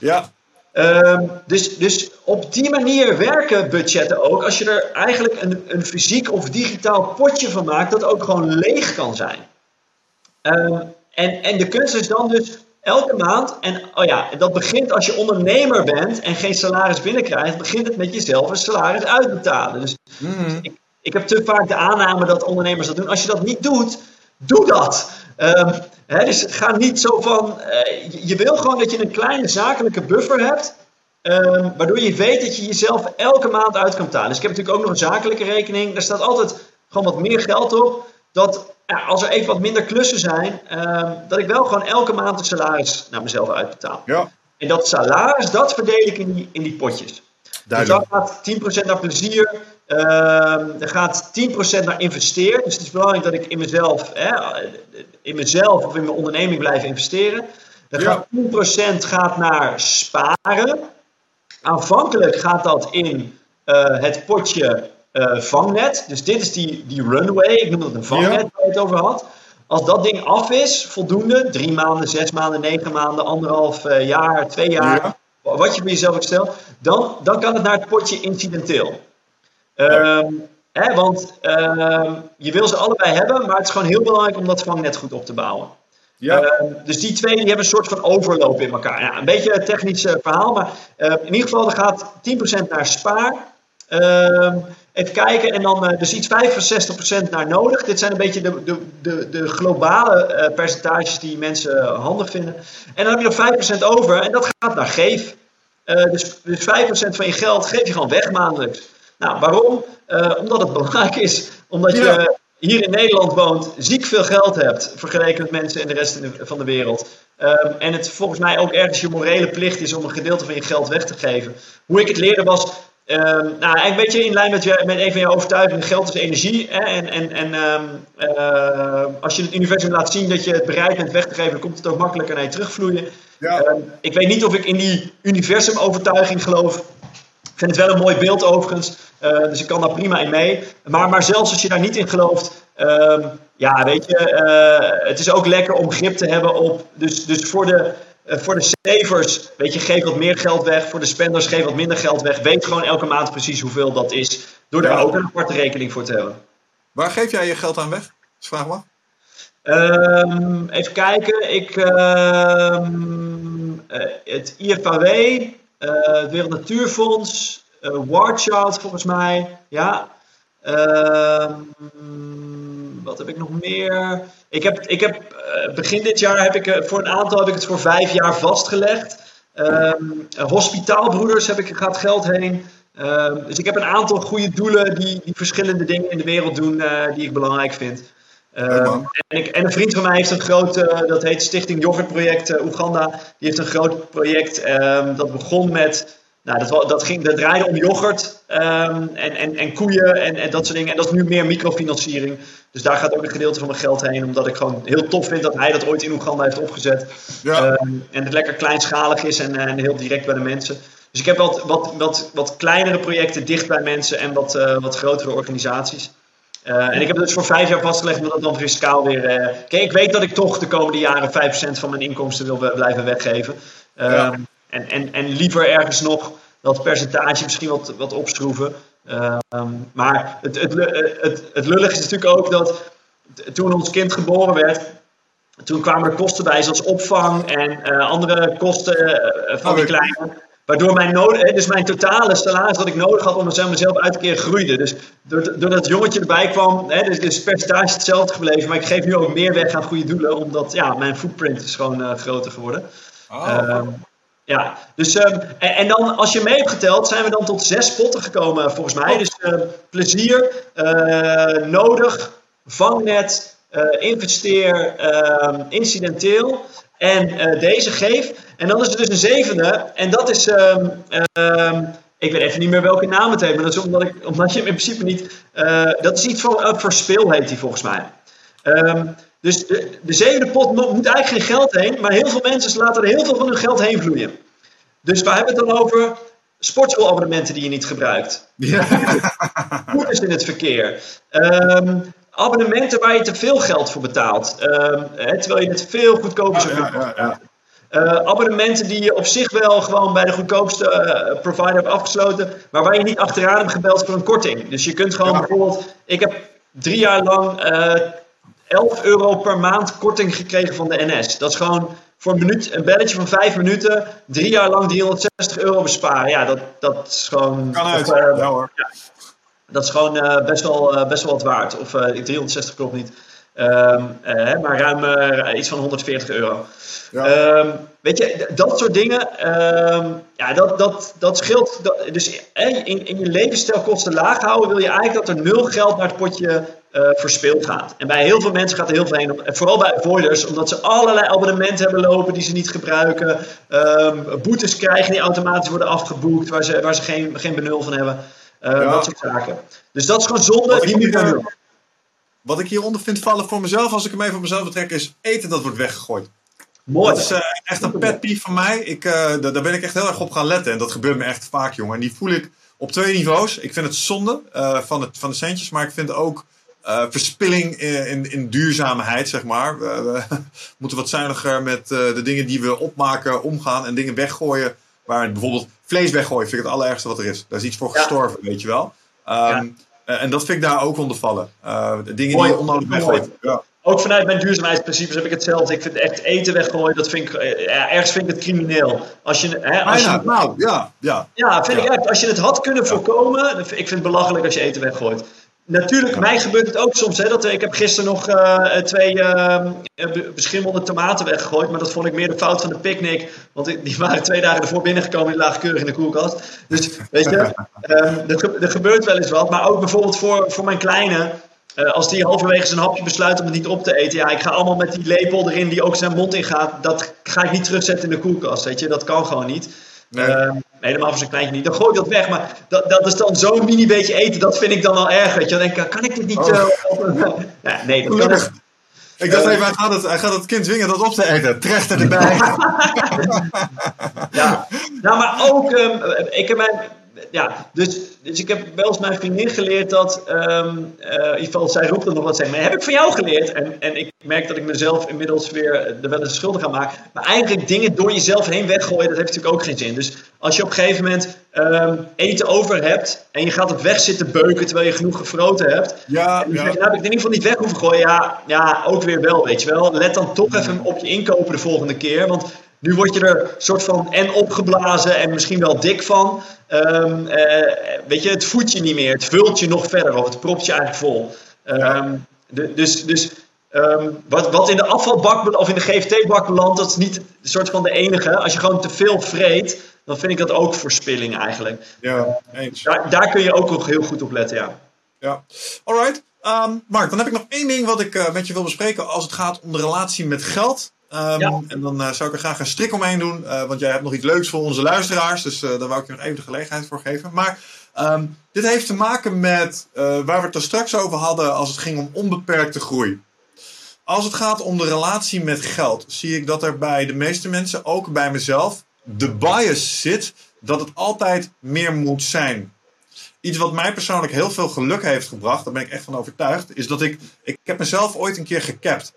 Ja. Um, dus, dus op die manier werken budgetten ook. Als je er eigenlijk een, een fysiek of digitaal potje van maakt, dat ook gewoon leeg kan zijn. Um, en, en de kunst is dan dus elke maand, en oh ja, dat begint als je ondernemer bent en geen salaris binnenkrijgt, begint het met jezelf een salaris uitbetalen. Dus mm. ik, ik heb te vaak de aanname dat ondernemers dat doen. Als je dat niet doet, doe dat. Um, Hè, dus ga niet zo van. eh, je- je wil gewoon dat je een kleine zakelijke buffer hebt. ehm, waardoor je weet dat je jezelf elke maand uit kan betalen. Dus ik heb natuurlijk ook nog een zakelijke rekening. Daar staat altijd gewoon wat meer geld op. Dat ja, als er even wat minder klussen zijn, ehm, dat ik wel gewoon elke maand een salaris naar mezelf uitbetaal. Ja, En dat salaris, dat verdeel ik in die, in die potjes. Dus duidelijk. dan gaat 10% naar plezier. ehm er gaat 10% naar investeren. Dus het is belangrijk dat ik in mezelf, hè, in mezelf of in mijn onderneming blijf investeren. Er Ja. gaat 10% gaat naar sparen. Aanvankelijk gaat dat in eh, het potje eh, vangnet. Dus dit is die, die runway. Ik noem dat een vangnet Ja. waar je het over had. Als dat ding af is, voldoende, drie maanden, zes maanden, negen maanden, anderhalf eh, jaar, twee jaar, Ja. wat je voor jezelf ook stelt, dan, dan kan het naar het potje incidenteel. Ehm, hè, want ehm, je wil ze allebei hebben, maar het is gewoon heel belangrijk om dat vangnet goed op te bouwen. Ja, Ehm, dus die twee die hebben een soort van overloop in elkaar. Ja, een beetje een technisch eh, verhaal, maar in ieder geval er gaat 10% naar spaar. Even kijken, en dan eh, dus iets 65% naar nodig. Dit zijn een beetje de, de, de, de globale eh, percentages die mensen eh, handig vinden. En dan heb je nog 5% over en dat gaat naar geef. Dus, dus 5% van je geld geef je gewoon weg maandelijks. Nou, waarom? Omdat het belangrijk is. Omdat Ja. je hier in Nederland woont, ziek veel geld hebt vergeleken met mensen in de rest van de wereld. Ehm, en het volgens mij ook ergens je morele plicht is om een gedeelte van je geld weg te geven. Hoe ik het leerde was, ehm, nou eigenlijk een beetje in lijn met, je, met een van jouw overtuigingen, geld is energie. Hè? En, en, en ehm, eh, als je het universum laat zien dat je het bereid bent weg te geven, dan komt het ook makkelijker naar je terugvloeien. ja. Ehm, ik weet niet of ik in die universumovertuiging geloof. Ik vind het wel een mooi beeld overigens. Eh, dus ik kan daar prima in mee. Maar, maar zelfs als je daar niet in gelooft. ehm, ja, weet je. eh, het is ook lekker om grip te hebben op. Dus, dus voor, de, eh, voor de savers. Weet je, geef wat meer geld weg. Voor de spenders, geef wat minder geld weg. Weet gewoon elke maand precies hoeveel dat is. Door daar Ja. ook een aparte rekening voor te hebben. Waar geef jij je geld aan weg? Is vraag maar. Ehm, even kijken. Ik, ehm, eh, het IFAW, eh, het Wereld Natuurfonds, War Child volgens mij. Ja. Ehm, wat heb ik nog meer? Ik heb, ik heb eh, begin dit jaar heb ik eh, voor een aantal heb ik het voor vijf jaar vastgelegd. Eh, hospitaalbroeders heb ik gaat geld heen. Ehm, dus ik heb een aantal goede doelen die, die verschillende dingen in de wereld doen eh, die ik belangrijk vind. Ehm, en, ik, en een vriend van mij heeft een groot, dat heet Stichting Yoghurt Project Oeganda. Die heeft een groot project dat begon met, nou dat, dat, ging, dat draaide om yoghurt ehm, en, en, en koeien en, en dat soort dingen. En dat is nu meer microfinanciering. Dus daar gaat ook een gedeelte van mijn geld heen. Omdat ik gewoon heel tof vind dat hij dat ooit in Oeganda heeft opgezet. Ja. Ehm, en het lekker kleinschalig is en, en heel direct bij de mensen. Dus ik heb wat, wat, wat, wat kleinere projecten dicht bij mensen en wat, eh, wat grotere organisaties. Eh, en ik heb dus voor vijf jaar vastgelegd, omdat het dan fiscaal weer. eh kijk, ik weet dat ik toch de komende jaren 5% van mijn inkomsten wil blijven weggeven. Ehm, Ja. En, en, en liever ergens nog dat percentage misschien wat, wat opschroeven. Ehm, maar het, het, het, het lullig is natuurlijk ook dat toen ons kind geboren werd, toen kwamen er kosten bij, zoals opvang en eh, andere kosten eh, van Oh, die ik- kleine. Waardoor mijn, nood, dus mijn totale salaris dat ik nodig had om mezelf uit te keren groeide. Dus doordat het jongetje erbij kwam, hè, dus, dus het percentage hetzelfde gebleven. Maar ik geef nu ook meer weg aan goede doelen, omdat ja, mijn footprint is gewoon eh, groter geworden. Oh, Ehm, ja, dus ehm, en, en dan als je mee hebt geteld, zijn we dan tot zes potten gekomen volgens mij. Dus ehm, plezier, eh, nodig, vangnet, eh, investeer, ehm, incidenteel en eh, deze geef. En dan is er dus een zevende en dat is, ik weet even niet meer welke naam het heeft, maar dat is omdat, ik, omdat je hem in principe niet, dat is iets van Up for Speel heet die volgens mij. Ehm, dus de, de zevende pot mo- moet eigenlijk geen geld heen, maar heel veel mensen laten er heel veel van hun geld heen vloeien. Dus waar hebben we het dan over? Sportschoolabonnementen die je niet gebruikt. ja. Boetes in het verkeer. Ehm, abonnementen waar je te veel geld voor betaalt. Ehm, hè, terwijl je het veel goedkoper zou kunnen ja, ja. eh, abonnementen die je op zich wel gewoon bij de goedkoopste eh, provider hebt afgesloten, maar waar je niet achteraan hebt gebeld voor een korting. Dus je kunt gewoon bijvoorbeeld, ik heb drie jaar lang eh 11 euro per maand korting gekregen van de NS. Dat is gewoon voor een, minuut, een belletje van vijf minuten, drie jaar lang 360 euro besparen. Ja, dat, dat is gewoon. Kan uit. of, eh, ja hoor. dat is gewoon eh, best, wel, eh, best wel wat waard. Of eh 360 klopt niet. Ehm, eh, maar ruim iets van 140 euro. Ehm, weet je, dat soort dingen, ehm, ja, dat, dat, dat scheelt. Dat, dus in, in je levensstijlkosten laag houden, wil je eigenlijk dat er nul geld naar het potje uh, verspild gaat. En bij heel veel mensen gaat er heel veel heen. Vooral bij avoiders, omdat ze allerlei abonnementen hebben lopen die ze niet gebruiken. boetes krijgen die automatisch worden afgeboekt, waar ze, waar ze geen, geen benul van hebben. Dat soort zaken. Dus dat is gewoon zonde. Die je wat ik hieronder vind vallen voor mezelf, als ik hem even voor mezelf betrek, is eten dat wordt weggegooid. Mooi. Dat is uh, echt een pet peeve van mij. Ik, daar, ben ik echt heel erg op gaan letten. En dat gebeurt me echt vaak, jongen. En die voel ik op twee niveaus. Ik vind het zonde uh, van, het, van de centjes, maar ik vind ook verspilling in, in, in, duurzaamheid, zeg maar. We, moeten wat zuiniger met de dingen die we opmaken omgaan en dingen weggooien. Waar bijvoorbeeld vlees weggooien vind ik het allerergste wat er is. Daar is iets voor gestorven, weet je wel. Um, ja. Uh, en dat vind ik daar ook onder vallen. Dingen die je onnodig weggooit. Ja. Ook vanuit mijn duurzaamheidsprincipes heb ik hetzelfde. Ik vind echt eten weggooien, dat vind ik, ja, ergens vind ik het crimineel. Als je, hè, als je, nou, ja. Ja, ja vind ik echt. Als je het had kunnen voorkomen, ik vind het belachelijk als je eten weggooit. Natuurlijk, mij gebeurt het ook soms. Hè, dat, ik heb gisteren nog uh, twee uh, beschimmelde tomaten weggegooid. Maar dat vond ik meer de fout van de picknick. Want die waren twee dagen ervoor binnengekomen. Die lagen keurig in de koelkast. Dus weet je, um, er, gebeurt wel eens wat. Maar ook bijvoorbeeld voor, voor mijn kleine. Uh, als die halverwege zijn hapje besluit om het niet op te eten. Ja, ik ga allemaal met die lepel erin die ook zijn mond ingaat. Dat ga ik niet terugzetten in de koelkast. Weet je, dat kan gewoon niet. Nee. Helemaal voor zijn kleintje niet. Dan gooi ik dat weg. Maar dat, dat is dan zo'n mini beetje eten. Dat vind ik dan al erg. Weet je. Dan denk ik, kan ik dit niet... Oh. Uh, ja, nee, dat kan ik. Ik dacht even, hij gaat, het, hij gaat het kind dwingen dat op te eten. Terecht erbij. ja. Nou, maar ook... Um, ik heb mijn ja, dus, dus ik heb wel eens mijn vriendin geleerd dat, um, uh, in ieder geval, zij roept er nog wat, zeggen, maar heb ik van jou geleerd? En, en ik merk dat ik mezelf inmiddels weer er wel eens schuldig aan maak. Maar eigenlijk dingen door jezelf heen weggooien, dat heeft natuurlijk ook geen zin. Dus als je op een gegeven moment um, eten over hebt en je gaat het weg zitten beuken terwijl je genoeg gefroten hebt. Ja, en ja. nou heb ik in ieder geval niet weg hoeven gooien. Ja, ja, ook weer wel, weet je wel. Let dan toch even op je inkopen de volgende keer, want nu word je er soort van en opgeblazen en misschien wel dik van. Um, uh, weet je, het voedt je niet meer. Het vult je nog verder of het propt je eigenlijk vol. Um, de, dus dus um, wat, wat in de afvalbak of in de GFT-bak belandt, dat is niet een soort van de enige. Als je gewoon te veel vreet, dan vind ik dat ook verspilling eigenlijk. Ja, eens. Daar, daar kun je ook nog heel goed op letten, ja. Ja, alright. Um, Mark, dan heb ik nog één ding wat ik uh, met je wil bespreken als het gaat om de relatie met geld. Um, ja. En dan uh, zou ik er graag een strik omheen doen, uh, want jij hebt nog iets leuks voor onze luisteraars, dus uh, daar wou ik je nog even de gelegenheid voor geven. Maar um, dit heeft te maken met waar we het er straks over hadden als het ging om onbeperkte groei. Als het gaat om de relatie met geld, zie ik dat er bij de meeste mensen, ook bij mezelf, de bias zit dat het altijd meer moet zijn. Iets wat mij persoonlijk heel veel geluk heeft gebracht, daar ben ik echt van overtuigd, is dat ik, ik heb mezelf ooit een keer gekapt.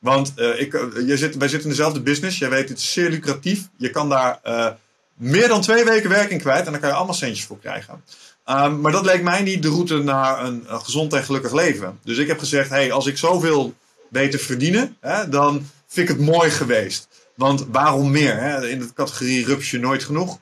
Want uh, ik, uh, zit, wij zitten in dezelfde business. Jij weet, het is zeer lucratief. Je kan daar uh, meer dan twee weken werking kwijt. En daar kan je allemaal centjes voor krijgen. Um, maar dat leek mij niet de route naar een, gezond en gelukkig leven. Dus ik heb gezegd, hey, als ik zoveel weet te verdienen, hè, dan vind ik het mooi geweest. Want waarom meer? Hè? In de categorie rupsje nooit genoeg.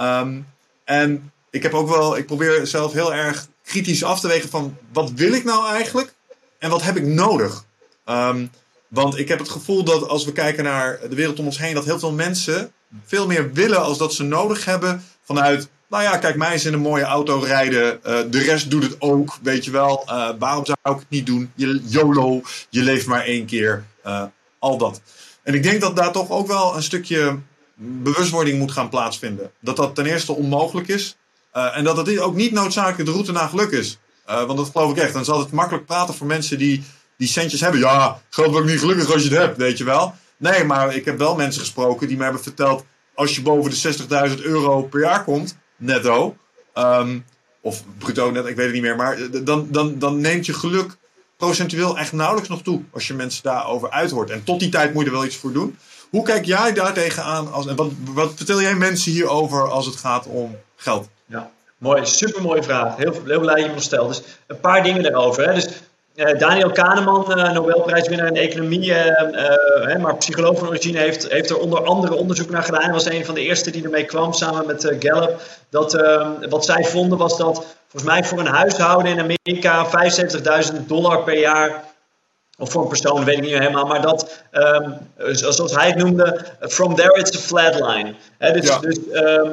Um, en ik heb ook wel, ik probeer zelf heel erg kritisch af te wegen van wat wil ik nou eigenlijk? En wat heb ik nodig? Um, want ik heb het gevoel dat als we kijken naar de wereld om ons heen, dat heel veel mensen veel meer willen als dat ze nodig hebben. Vanuit, nou ja, kijk, mij is in een mooie auto rijden. Uh, de rest doet het ook, weet je wel. Uh, waarom zou ik het niet doen? Je, YOLO, je leeft maar één keer. Uh, al dat. En ik denk dat daar toch ook wel een stukje bewustwording moet gaan plaatsvinden. Dat dat ten eerste onmogelijk is. en dat het ook niet noodzakelijk de route naar geluk is. want dat geloof ik echt. Dan zal het makkelijk praten voor mensen die die centjes hebben. Ja, geld wordt niet gelukkig als je het hebt, weet je wel. Nee, maar ik heb wel mensen gesproken die mij hebben verteld... als je boven de 60.000 euro per jaar komt, netto... Um, of bruto net, ik weet het niet meer. Maar dan, dan, dan neemt je geluk procentueel echt nauwelijks nog toe. Als je mensen daarover uithoort. En tot die tijd moet je er wel iets voor doen. Hoe kijk jij daar tegenaan? Als, en wat, wat vertel jij mensen hierover als het gaat om geld? Ja, mooi. Super mooie vraag. Heel, heel blij dat je me stelt. Dus een paar dingen erover. Hè. Dus uh, Daniel Kahneman, uh, Nobelprijswinnaar in economie, uh, maar psycholoog van origine, heeft, heeft er onder andere onderzoek naar gedaan. Hij was een van de eerste die ermee kwam, samen met Gallup. Dat, ehm, wat zij vonden was dat, volgens mij voor een huishouden in Amerika, 75.000 dollar per jaar of voor een persoon, weet ik niet helemaal, maar dat, ehm, zoals hij het noemde, from there it's a flatline. He, dus, dus ehm,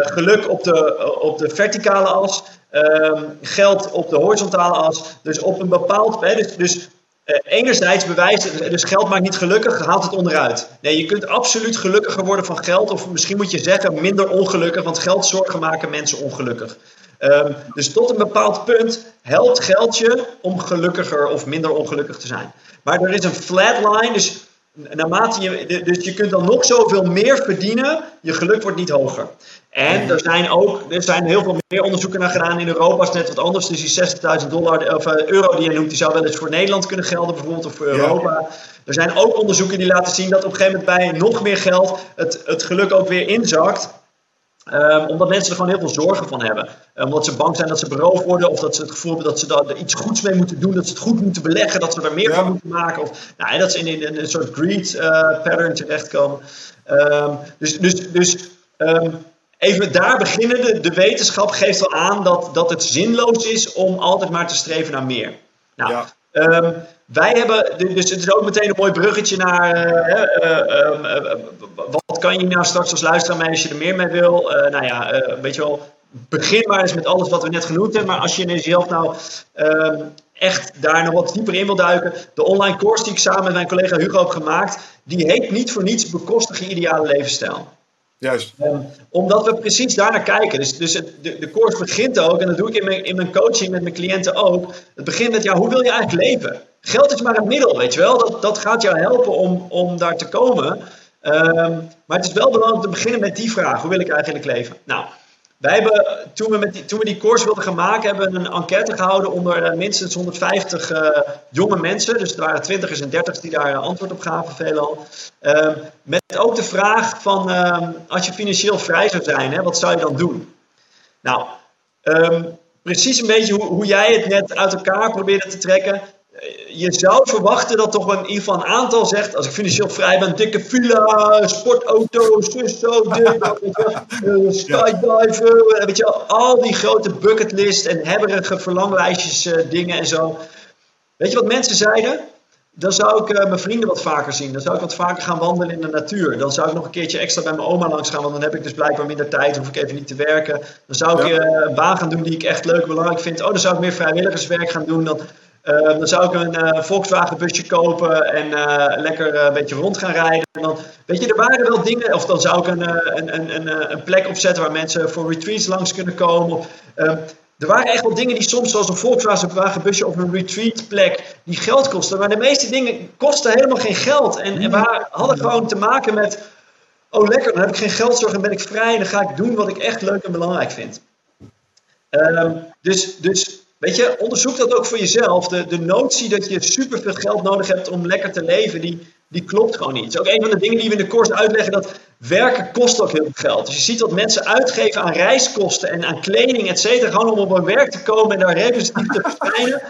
geluk op de, op de verticale as, ehm, geld op de horizontale as. Dus op een bepaald, dus, dus enerzijds bewijst, dus geld maakt niet gelukkig, haalt het onderuit. Nee, je kunt absoluut gelukkiger worden van geld, of misschien moet je zeggen minder ongelukkig, want geld zorgen maken mensen ongelukkig. Um, dus tot een bepaald punt helpt geld je om gelukkiger of minder ongelukkig te zijn. Maar er is een flatline, dus naarmate je, dus je kunt dan nog zoveel meer verdienen, je geluk wordt niet hoger. En er zijn ook er zijn heel veel meer onderzoeken naar gedaan. In Europa is net wat anders. Dus die 60.000 dollar of eh, euro die je noemt, die zou wel eens voor Nederland kunnen gelden, bijvoorbeeld, of voor Europa. Er zijn ook onderzoeken die laten zien dat op een gegeven moment bij nog meer geld het, het geluk ook weer inzakt. Um, omdat mensen er gewoon heel veel zorgen van hebben. Um, omdat ze bang zijn dat ze beroofd worden. Of dat ze het gevoel hebben dat ze daar iets goeds mee moeten doen. Dat ze het goed moeten beleggen. Dat ze er meer van moeten maken. Of nou, dat ze in, in, een soort greed uh, pattern terechtkomen. Um, dus dus, dus even daar beginnen. De, de wetenschap geeft al aan dat, dat het zinloos is om altijd maar te streven naar meer. Nou, ja. Um, wij hebben, dus het is ook meteen een mooi bruggetje naar uh, wat kan je nou straks als luisteraar mee als je er meer mee wil. Uh, nou ja, weet je wel, begin maar eens met alles wat we net genoemd hebben. Maar als je in jezelf nou echt daar nog wat dieper in wil duiken. De online course die ik samen met mijn collega Hugo heb gemaakt, die heet niet voor niets bekostig je ideale levensstijl. Juist. Um, omdat we precies daar naar kijken. Dus, dus de, de course begint ook, en dat doe ik in mijn, in mijn coaching met mijn cliënten ook. Het begint met, ja, hoe wil je eigenlijk leven? Geld is maar een middel, weet je wel. Dat, dat gaat jou helpen om, om daar te komen. Um, maar het is wel belangrijk te beginnen met die vraag. Hoe wil ik eigenlijk leven? Nou, wij hebben, toen we, met die, toen course wilden gaan maken, hebben we een enquête gehouden onder uh, minstens 150 uh, eh, jonge mensen. Dus er waren twintigers en dertigers die daar antwoord op gaven, veelal. Uh, met ook de vraag van, ehm, als je financieel vrij zou zijn, hè, wat zou je dan doen? Nou, um, precies een beetje hoe, hoe jij het net uit elkaar probeerde te trekken je zou verwachten dat toch in ieder geval een aantal zegt, als ik financieel vrij ben, dikke villa, sportauto's, zus, zo, dit, uh, skydiven, weet je, al die grote bucketlist en hebberige verlanglijstjes uh, dingen en zo. Weet je wat mensen zeiden? Dan zou ik uh, mijn vrienden wat vaker zien. Dan zou ik wat vaker gaan wandelen in de natuur. Dan zou ik nog een keertje extra bij mijn oma langs gaan, want dan heb ik dus blijkbaar minder tijd, hoef ik even niet te werken. Dan zou ik een baan gaan doen die ik echt leuk en belangrijk vind. Oh, dan zou ik meer vrijwilligerswerk gaan doen. Dan uh, dan zou ik een uh, Volkswagen busje kopen en uh, lekker een beetje rond gaan rijden. En dan, weet je, er waren wel dingen, of dan zou ik een, een, een, een, plek opzetten waar mensen voor retreats langs kunnen komen. er waren echt wel dingen die soms, zoals een Volkswagen busje of een retreatplek, die geld kosten. Maar de meeste dingen kosten helemaal geen geld. En, en we hadden gewoon te maken met, oh lekker, dan heb ik geen geldzorg en ben ik vrij en dan ga ik doen wat ik echt leuk en belangrijk vind. Um, dus, dus Weet je, onderzoek dat ook voor jezelf. De, de notie dat je superveel geld nodig hebt om lekker te leven, die, die klopt gewoon niet. Het is ook een van de dingen die we in de course uitleggen, dat werken kost ook heel veel geld. Dus je ziet dat mensen uitgeven aan reiskosten en aan kleding, et cetera, gewoon om op hun werk te komen en daar representatief te verschijnen.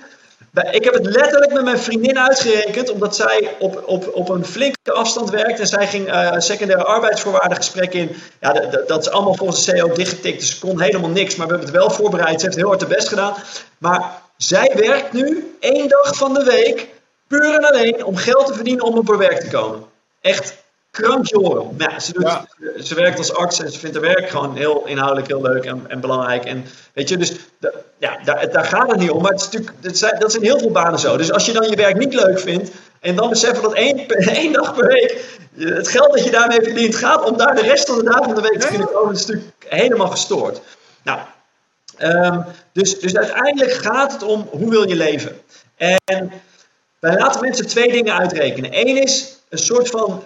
Ik heb het letterlijk met mijn vriendin uitgerekend, omdat zij op, op, op een flinke afstand werkt. En zij ging uh, secundaire arbeidsvoorwaarden gesprek in. Ja, dat is allemaal volgens de CEO dichtgetikt, dus ze kon helemaal niks. Maar we hebben het wel voorbereid. Ze heeft heel hard haar best gedaan. Maar zij werkt nu één dag van de week, puur en alleen, om geld te verdienen om op haar werk te komen. Echt krankjoren. Ja, ze, doet, ze werkt als arts en ze vindt haar werk gewoon heel inhoudelijk heel leuk en, en belangrijk. En weet je, dus ja, daar, daar, gaat het niet om. Maar het is natuurlijk, dat, zijn, dat zijn heel veel banen zo. Dus als je dan je werk niet leuk vindt en dan beseffen dat één, één dag per week het geld dat je daarmee verdient gaat om daar de rest van de dagen van de week te kunnen komen, is natuurlijk helemaal gestoord. Nou, um, dus, dus uiteindelijk gaat het om hoe wil je leven. En wij laten mensen twee dingen uitrekenen. Eén is een soort van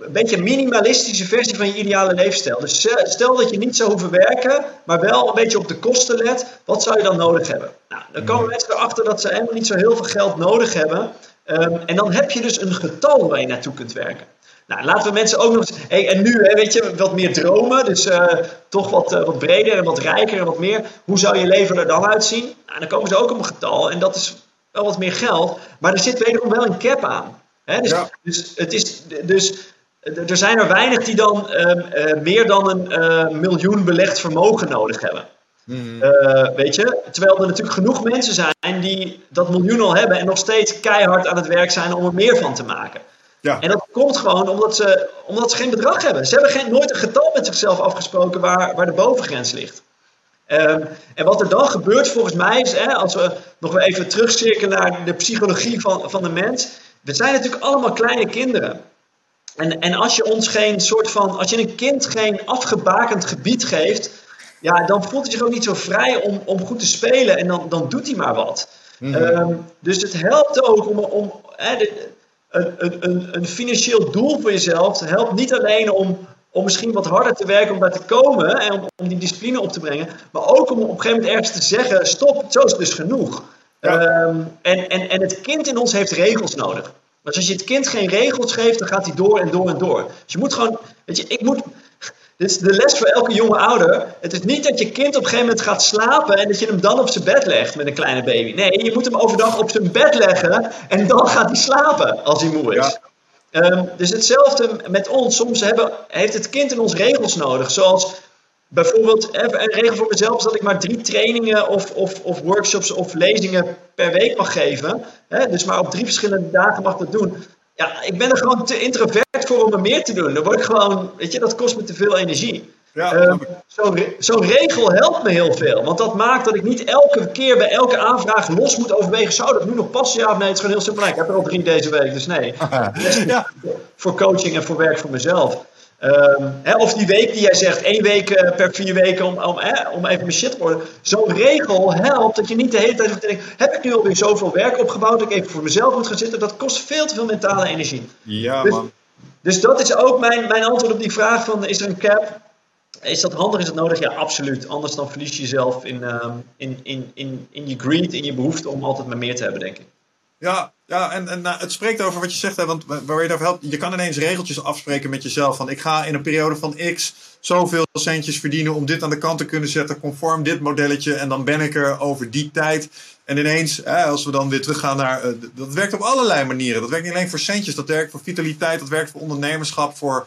een beetje een minimalistische versie van je ideale leefstijl. Dus stel dat je niet zou hoeven werken, maar wel een beetje op de kosten let. Wat zou je dan nodig hebben? Nou, dan komen mm. mensen erachter dat ze helemaal niet zo heel veel geld nodig hebben. Um, en dan heb je dus een getal waar je naartoe kunt werken. Nou, laten we mensen ook nog eens. Hey, en nu, hè, weet je, wat meer dromen. Dus uh, toch wat, uh, wat breder en wat rijker en wat meer. Hoe zou je leven er dan uitzien? Nou, dan komen ze ook op een getal. En dat is wel wat meer geld. Maar er zit wederom wel een cap aan. Hè? Dus, ja. dus, het is, dus er zijn er weinig die dan uh, meer dan een uh, miljoen belegd vermogen nodig hebben. Mhm. Eh, weet je? Terwijl er natuurlijk genoeg mensen zijn die dat miljoen al hebben en nog steeds keihard aan het werk zijn om er meer van te maken. Ja. En dat komt gewoon omdat ze, omdat ze geen bedrag hebben. Ze hebben geen, nooit een getal met zichzelf afgesproken waar, waar de bovengrens ligt. Um, en wat er dan gebeurt volgens mij is, hè, als we nog even terugcirkelen naar de psychologie van, van de mens. We zijn natuurlijk allemaal kleine kinderen. En, en als je ons geen soort van, als je een kind geen afgebakend gebied geeft, ja, dan voelt hij zich ook niet zo vrij om, om goed te spelen en dan, dan doet hij maar wat. Mm -hmm. dus het helpt ook om, om een, een, een financieel doel voor jezelf helpt niet alleen om, om misschien wat harder te werken om daar te komen en om, om die discipline op te brengen, maar ook om op een gegeven moment ergens te zeggen: stop, zo is het dus genoeg. Um, en, en, en het kind in ons heeft regels nodig. Dus als je het kind geen regels geeft, dan gaat hij door en door en door. Dus je moet gewoon, weet je, ik moet, dit is de les voor elke jonge ouder. Het is niet dat je kind op een gegeven moment gaat slapen en dat je hem dan op zijn bed legt met een kleine baby. Nee, je moet hem overdag op zijn bed leggen en dan gaat hij slapen als hij moe is. Um, dus hetzelfde met ons. Soms hebben, heeft het kind in ons regels nodig. Zoals bijvoorbeeld een regel voor mezelf is dat ik maar drie trainingen of, of, of workshops of lezingen per week mag geven. Hè? Dus maar op drie verschillende dagen mag dat doen. Ja, ik ben er gewoon te introvert voor om er meer te doen. Dan word ik gewoon, weet je, dat kost me te veel energie. Ja, um, Zo'n regel helpt me heel veel. Want dat maakt dat ik niet elke keer bij elke aanvraag los moet overwegen. Zou dat nu nog passen? Ja of nee? Het is gewoon heel simpel. Ik heb er al drie deze week, dus nee. ja. Voor coaching en voor werk voor mezelf. Um, hè, of die week die jij zegt, één week uh, per vier weken om, om, om even mijn shit te worden. Zo'n regel helpt dat je niet de hele tijd hoeft te denken: heb ik nu alweer zoveel werk opgebouwd dat ik even voor mezelf moet gaan zitten? Dat kost veel te veel mentale energie. Ja, dus, man. Dus dat is ook mijn, mijn antwoord op die vraag: van, is er een cap? Is dat handig? Is dat nodig? Ja, absoluut. Anders dan verlies je jezelf in, um, in, in, in, in je greed, in je behoefte om altijd maar meer te hebben, denk ik. Ja, ja en, en nou, het spreekt over wat je zegt, hè, want waar je het over helpt, je kan ineens regeltjes afspreken met jezelf. Van ik ga in een periode van X zoveel centjes verdienen om dit aan de kant te kunnen zetten, conform dit modelletje. En dan ben ik er over die tijd. En ineens, als we dan weer teruggaan naar. Uh, dat werkt op allerlei manieren. Dat werkt niet alleen voor centjes, dat werkt voor vitaliteit, dat werkt voor ondernemerschap, voor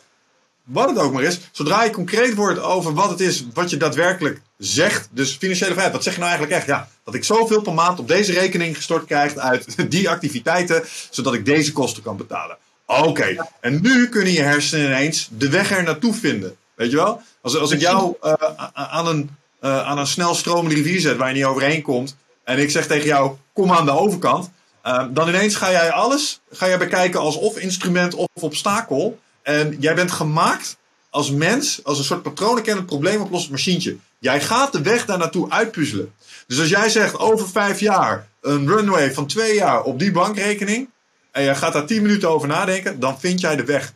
wat het ook maar is. Zodra je concreet wordt over wat het is wat je daadwerkelijk zegt. Dus financiële vrijheid, wat zeg je nou eigenlijk echt? Ja, dat ik zoveel per maand op deze rekening gestort krijg uit die activiteiten, zodat ik deze kosten kan betalen. Oké, en nu kunnen je hersenen ineens de weg er naartoe vinden. Weet je wel? Als, als ik jou uh, aan, een, uh, aan een snel stromende rivier zet waar je niet overheen komt. En ik zeg tegen jou, kom aan de overkant. Uh, dan ineens ga jij alles ga jij bekijken als of instrument of obstakel. En jij bent gemaakt als mens, als een soort patronenkennend probleemoplossend machientje. Jij gaat de weg daar naartoe uitpuzzelen. Dus als jij zegt over vijf jaar een runway van twee jaar op die bankrekening. En jij gaat daar tien minuten over nadenken, dan vind jij de weg.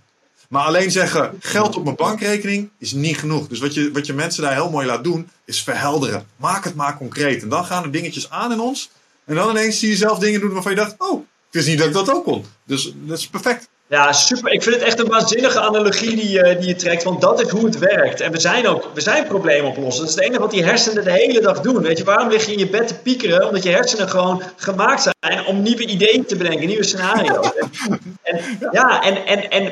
Maar alleen zeggen geld op mijn bankrekening is niet genoeg. Dus wat je, wat je mensen daar heel mooi laat doen, is verhelderen. Maak het maar concreet. En dan gaan er dingetjes aan in ons. En dan ineens zie je zelf dingen doen waarvan je dacht, oh, ik wist niet dat ik dat ook kon. Dus dat is perfect. Ja, super. Ik vind het echt een waanzinnige analogie die, je, die je trekt, want dat is hoe het werkt. En we zijn ook, we zijn probleemoplossers. Dat is het enige wat die hersenen de hele dag doen. Weet je, waarom lig je in je bed te piekeren? Omdat je hersenen gewoon gemaakt zijn om nieuwe ideeën te bedenken, nieuwe scenario's. en, ja, en, en, en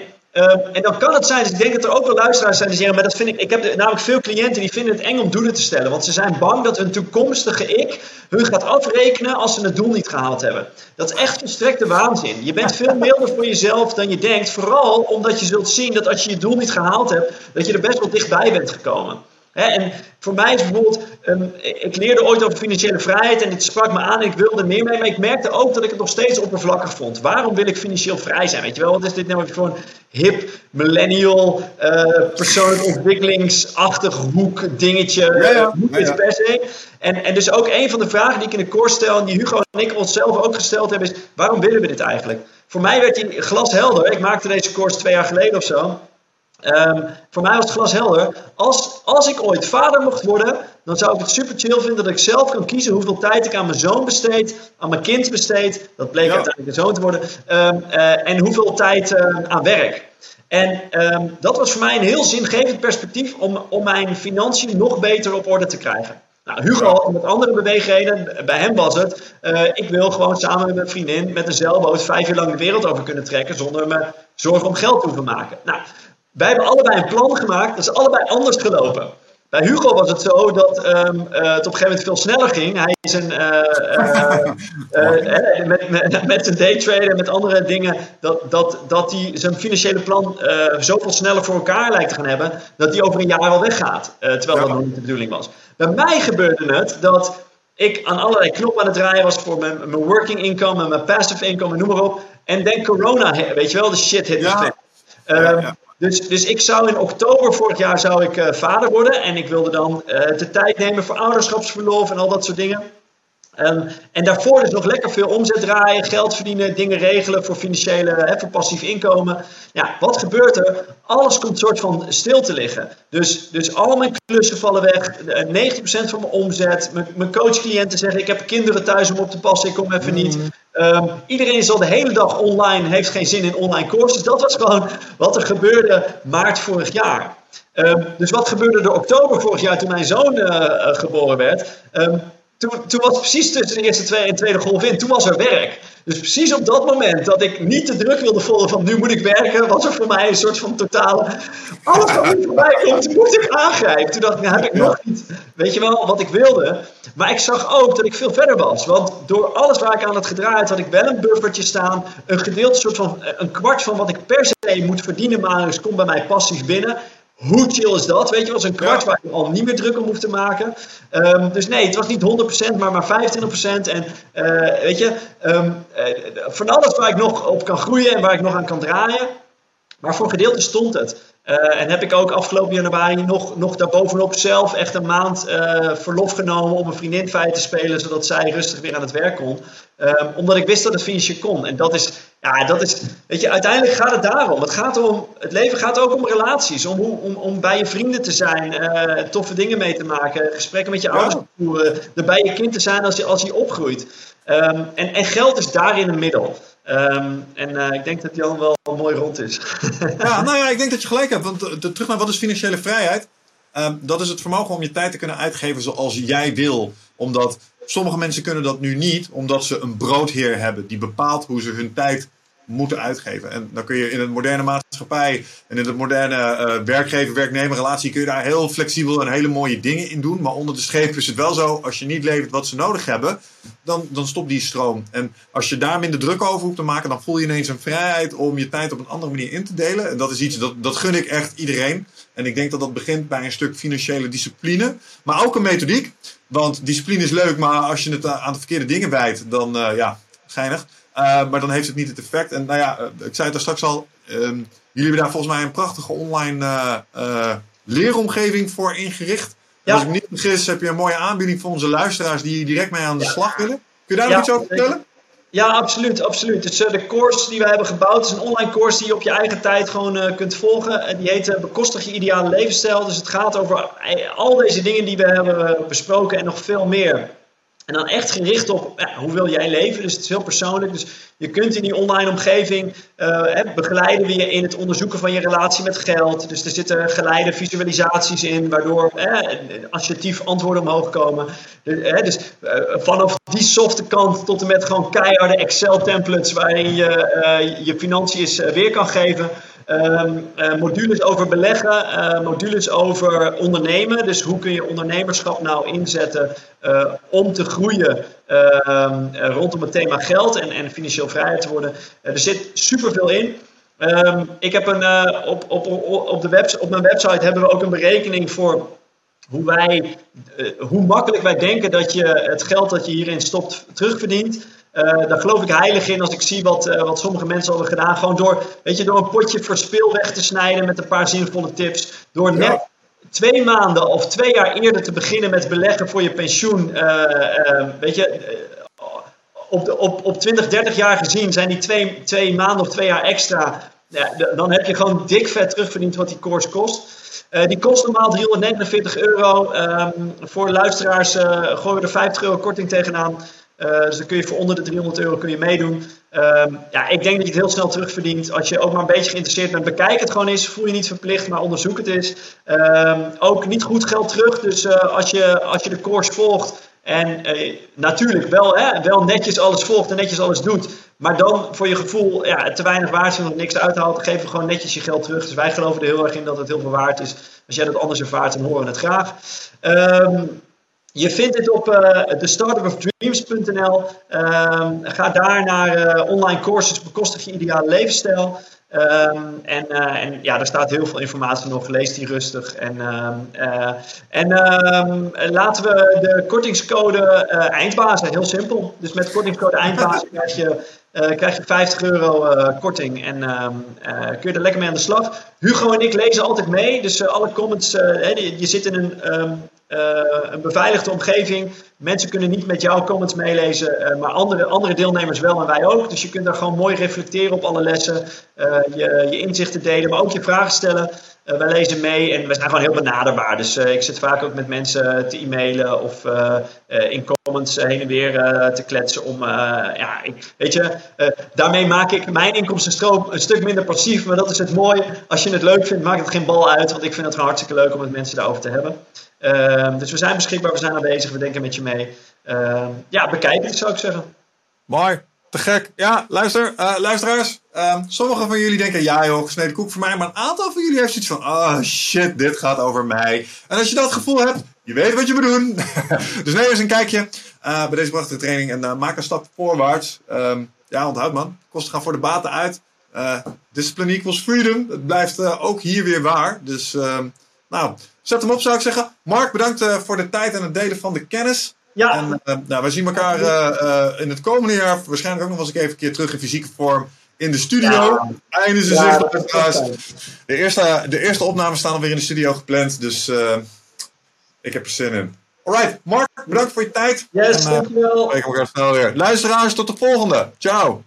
en dan kan het zijn, dus ik denk dat er ook wel luisteraars zijn die zeggen, maar dat vind ik, ik heb namelijk veel cliënten die vinden het eng om doelen te stellen, want ze zijn bang dat hun toekomstige ik hun gaat afrekenen als ze het doel niet gehaald hebben. Dat is echt volstrekte waanzin. Je bent veel milder voor jezelf dan je denkt, vooral omdat je zult zien dat als je je doel niet gehaald hebt, dat je er best wel dichtbij bent gekomen en voor mij is bijvoorbeeld, ehm, ik leerde ooit over financiële vrijheid en dit sprak me aan en ik wilde meer mee, maar ik merkte ook dat ik het nog steeds oppervlakkig vond. Waarom wil ik financieel vrij zijn? Weet je wel, wat is dit nou voor een hip, millennial, uh, persoonlijk ontwikkelingsachtig hoek dingetje? Ja, ja, ja, per se. En, en dus ook een van de vragen die ik in de koers stel en die Hugo en ik onszelf ook gesteld hebben is, waarom willen we dit eigenlijk? Voor mij werd die glashelder. Ik maakte deze course twee jaar geleden of zo. Um, voor mij was het glas helder. Als, als ik ooit vader mocht worden, dan zou ik het super chill vinden dat ik zelf kan kiezen hoeveel tijd ik aan mijn zoon besteed, aan mijn kind besteed. Dat bleek uiteindelijk een zoon te worden. Um, uh, en hoeveel tijd uh, aan werk. En um, dat was voor mij een heel zingevend perspectief om, om mijn financiën nog beter op orde te krijgen. Nou, Hugo had met andere beweegredenen. Bij hem was het, uh, ik wil gewoon samen met mijn vriendin met een zeilboot vijf jaar lang de wereld over kunnen trekken zonder me zorgen om geld te hoeven maken. Nou, wij hebben allebei een plan gemaakt, dat is allebei anders gelopen. bij Hugo was het zo dat um, het op een gegeven moment veel sneller ging. Hij is een, uh, met, met, met zijn daytrader en met andere dingen, dat, dat, dat hij zijn financiële plan zoveel sneller voor elkaar lijkt te gaan hebben, dat hij over een jaar al weggaat. terwijl dat nog niet de bedoeling was. Bij mij gebeurde het dat ik aan allerlei knoppen aan het draaien was voor mijn, mijn working income en mijn passive income en noem maar op. En denk corona, weet je wel, de shit hit ja. Ehm, dus, dus ik zou in oktober vorig jaar zou ik uh, vader worden. En ik wilde dan uh, de tijd nemen voor ouderschapsverlof en al dat soort dingen. Um, en daarvoor dus nog lekker veel omzet draaien, geld verdienen, dingen regelen voor financiële, hè, voor passief inkomen. Ja, wat gebeurt er? Alles komt soort van stil te liggen. Dus, dus al mijn klussen vallen weg, 90% van mijn omzet. Mijn, mijn coachcliënten zeggen: Ik heb kinderen thuis om op te passen, ik kom even niet. Um, iedereen is al de hele dag online, heeft geen zin in online courses. Dat was gewoon wat er gebeurde maart vorig jaar. Um, dus wat gebeurde er oktober vorig jaar toen mijn zoon uh, uh, geboren werd? Um, toen, toen was precies tussen de eerste twee en tweede golf in, toen was er werk. Dus precies op dat moment dat ik niet te druk wilde volgen van nu moet ik werken, was er voor mij een soort van totale. Alles wat niet voorbij komt, toen moest ik aangrijpen. Toen dacht ik, nou heb ik nog niet, weet je wel, wat ik wilde. Maar ik zag ook dat ik veel verder was. Want door alles waar ik aan het gedraaid had ik wel een buffertje staan. Een gedeelte, soort van een kwart van wat ik per se moet verdienen, maar dus komt bij mij passief binnen. Hoe chill is dat? Weet je, was een kwart waar je al niet meer druk om hoeft te maken. Um, dus nee, het was niet 100%, maar maar 25%. En uh, weet je, um, uh, van alles waar ik nog op kan groeien en waar ik nog aan kan draaien. Maar voor een gedeelte stond het. Uh, en heb ik ook afgelopen januari nog, nog daarbovenop zelf echt een maand verlof genomen om een vriendin feit te spelen, zodat zij rustig weer aan het werk kon. Um, omdat ik wist dat het financieel kon. En dat is, ja, dat is, weet je, uiteindelijk gaat het daarom. Het, gaat om, het leven gaat ook om relaties, om, om, om bij je vrienden te zijn, uh, toffe dingen mee te maken, gesprekken met je ouders te voeren, er bij je kind te zijn als hij als hij opgroeit. Um, en, en geld is daarin een middel. Um, en uh, ik denk dat Jan wel mooi rond is. ja, nou ja, ik denk dat je gelijk hebt. Want de, de, terug naar wat is financiële vrijheid? Um, dat is het vermogen om je tijd te kunnen uitgeven zoals jij wil. Omdat sommige mensen kunnen dat nu niet, omdat ze een broodheer hebben die bepaalt hoe ze hun tijd moeten uitgeven. En dan kun je in een moderne maatschappij en in het moderne uh, werkgever-werknemer-relatie kun je daar heel flexibel en hele mooie dingen in doen. Maar onder de scheep is het wel zo, als je niet levert wat ze nodig hebben, dan, dan stopt die stroom. En als je daar minder druk over hoeft te maken, dan voel je ineens een vrijheid om je tijd op een andere manier in te delen. En dat is iets, dat, dat gun ik echt iedereen. En ik denk dat dat begint bij een stuk financiële discipline, maar ook een methodiek. Want discipline is leuk, maar als je het aan de verkeerde dingen wijt, dan uh, ja, geinig. Uh, maar dan heeft het niet het effect. En nou ja, ik zei het daar straks al. Um, jullie hebben daar volgens mij een prachtige online uh, uh, leeromgeving voor ingericht. Ja. Als ik me niet vergis, heb je een mooie aanbieding voor onze luisteraars die hier direct mee aan de ja. slag willen. Kun je daar ja, nog iets over vertellen? Ja, absoluut. absoluut. Dus de course die wij hebben gebouwd is een online course die je op je eigen tijd gewoon kunt volgen. Die heet Bekostig je ideale levensstijl. Dus het gaat over al deze dingen die we hebben besproken en nog veel meer. En dan echt gericht op hoe wil jij leven. Dus het is heel persoonlijk. Dus je kunt in die online omgeving uh, begeleiden we je in het onderzoeken van je relatie met geld. Dus er zitten geleide visualisaties in, waardoor eh, assertief antwoorden omhoog komen. Dus, dus vanaf die softe kant tot en met gewoon keiharde Excel-templates waarin je je financiën weer kan geven. Um, uh, modules over beleggen, uh, modules over ondernemen. Dus hoe kun je ondernemerschap nou inzetten uh, om te groeien ehm, rondom het thema geld en, en financieel vrijheid te worden. er zit superveel in. Um, ik heb een, op, op, op, de webs op mijn website hebben we ook een berekening voor hoe, wij, hoe makkelijk wij denken dat je het geld dat je hierin stopt terugverdient. Uh, daar geloof ik heilig in als ik zie wat, uh, wat sommige mensen hebben gedaan. Gewoon door, weet je, door een potje verspil weg te snijden met een paar zinvolle tips. Door net ja. twee maanden of twee jaar eerder te beginnen met beleggen voor je pensioen. Uh, weet je, op, de, op, op 20, 30 jaar gezien zijn die twee, twee maanden of twee jaar extra. Ja, dan heb je gewoon dik vet terugverdiend wat die course kost. die kost normaal 349 euro. Um, voor luisteraars gooien we er 50 euro korting tegenaan. Uh, dus dan kun je voor onder de 300 euro kun je meedoen. Um, ja, ik denk dat je het heel snel terugverdient. Als je ook maar een beetje geïnteresseerd bent, bekijk het gewoon eens. Voel je niet verplicht, maar onderzoek het eens. Um, ook niet goed geld terug. Dus uh, als, je, als je de course volgt En natuurlijk wel, hè, wel netjes alles volgt en netjes alles doet. Maar dan voor je gevoel ja, te weinig waard is en niks uithaalt, geef we gewoon netjes je geld terug. Dus wij geloven er heel erg in dat het heel veel waard is. Als jij dat anders ervaart, dan horen we het graag. Um, je vindt het op uh, de startupofdreams.nl. Uh, ga daar naar uh, online courses bekostig je ideale levensstijl. Um, en, uh, en ja, daar staat heel veel informatie nog. Lees die rustig. En, uh, en uh, laten we de kortingscode eindbazen. Heel simpel. Dus met kortingscode eindbazen krijg je, krijg je 50 euro korting. En kun je er lekker mee aan de slag. Hugo en ik lezen altijd mee. Dus alle comments. je, zit in een een beveiligde omgeving. Mensen kunnen niet met jouw comments meelezen, uh, maar andere, andere deelnemers wel en wij ook. Dus je kunt daar gewoon mooi reflecteren op alle lessen, uh, je, je inzichten delen, maar ook je vragen stellen. wij lezen mee en we zijn gewoon heel benaderbaar. Dus ik zit vaak ook met mensen te e-mailen of in comments heen en weer te kletsen. Om, ja, weet je, daarmee maak ik mijn inkomstenstroom een stuk minder passief. Maar dat is het mooie. Als je het leuk vindt, maakt het geen bal uit. Want ik vind het gewoon hartstikke leuk om met mensen daarover te hebben. Uh, dus we zijn beschikbaar, we zijn aanwezig, we denken met je mee. Uh, ja, bekijk het zou ik zeggen. Mooi, te gek. Ja, luister, uh, luisteraars. Ehm, sommigen van jullie denken, ja joh, gesneden koek voor mij. Maar een aantal van jullie heeft zoiets van, oh shit, dit gaat over mij. En als je dat gevoel hebt, je weet wat je moet doen. dus neem eens een kijkje eh, bij deze prachtige training en eh, maak een stap voorwaarts. Ja, onthoud man, kosten gaan voor de baten uit. discipline equals freedom. Het blijft ook hier weer waar. Dus, nou... Zet hem op, zou ik zeggen. Mark, bedankt uh, voor de tijd en het delen van de kennis. Ja. En uh, nou, we zien elkaar uh, in het komende jaar waarschijnlijk ook nog eens even een keer terug in fysieke vorm in de studio. Ja. Einde ze ja, de, eerste, de eerste opnames staan alweer in de studio gepland, dus ik heb er zin in. Alright, Mark, bedankt voor je tijd. Yes, en, dankjewel. Ik elkaar snel weer. Luisteraars, tot de volgende. Ciao.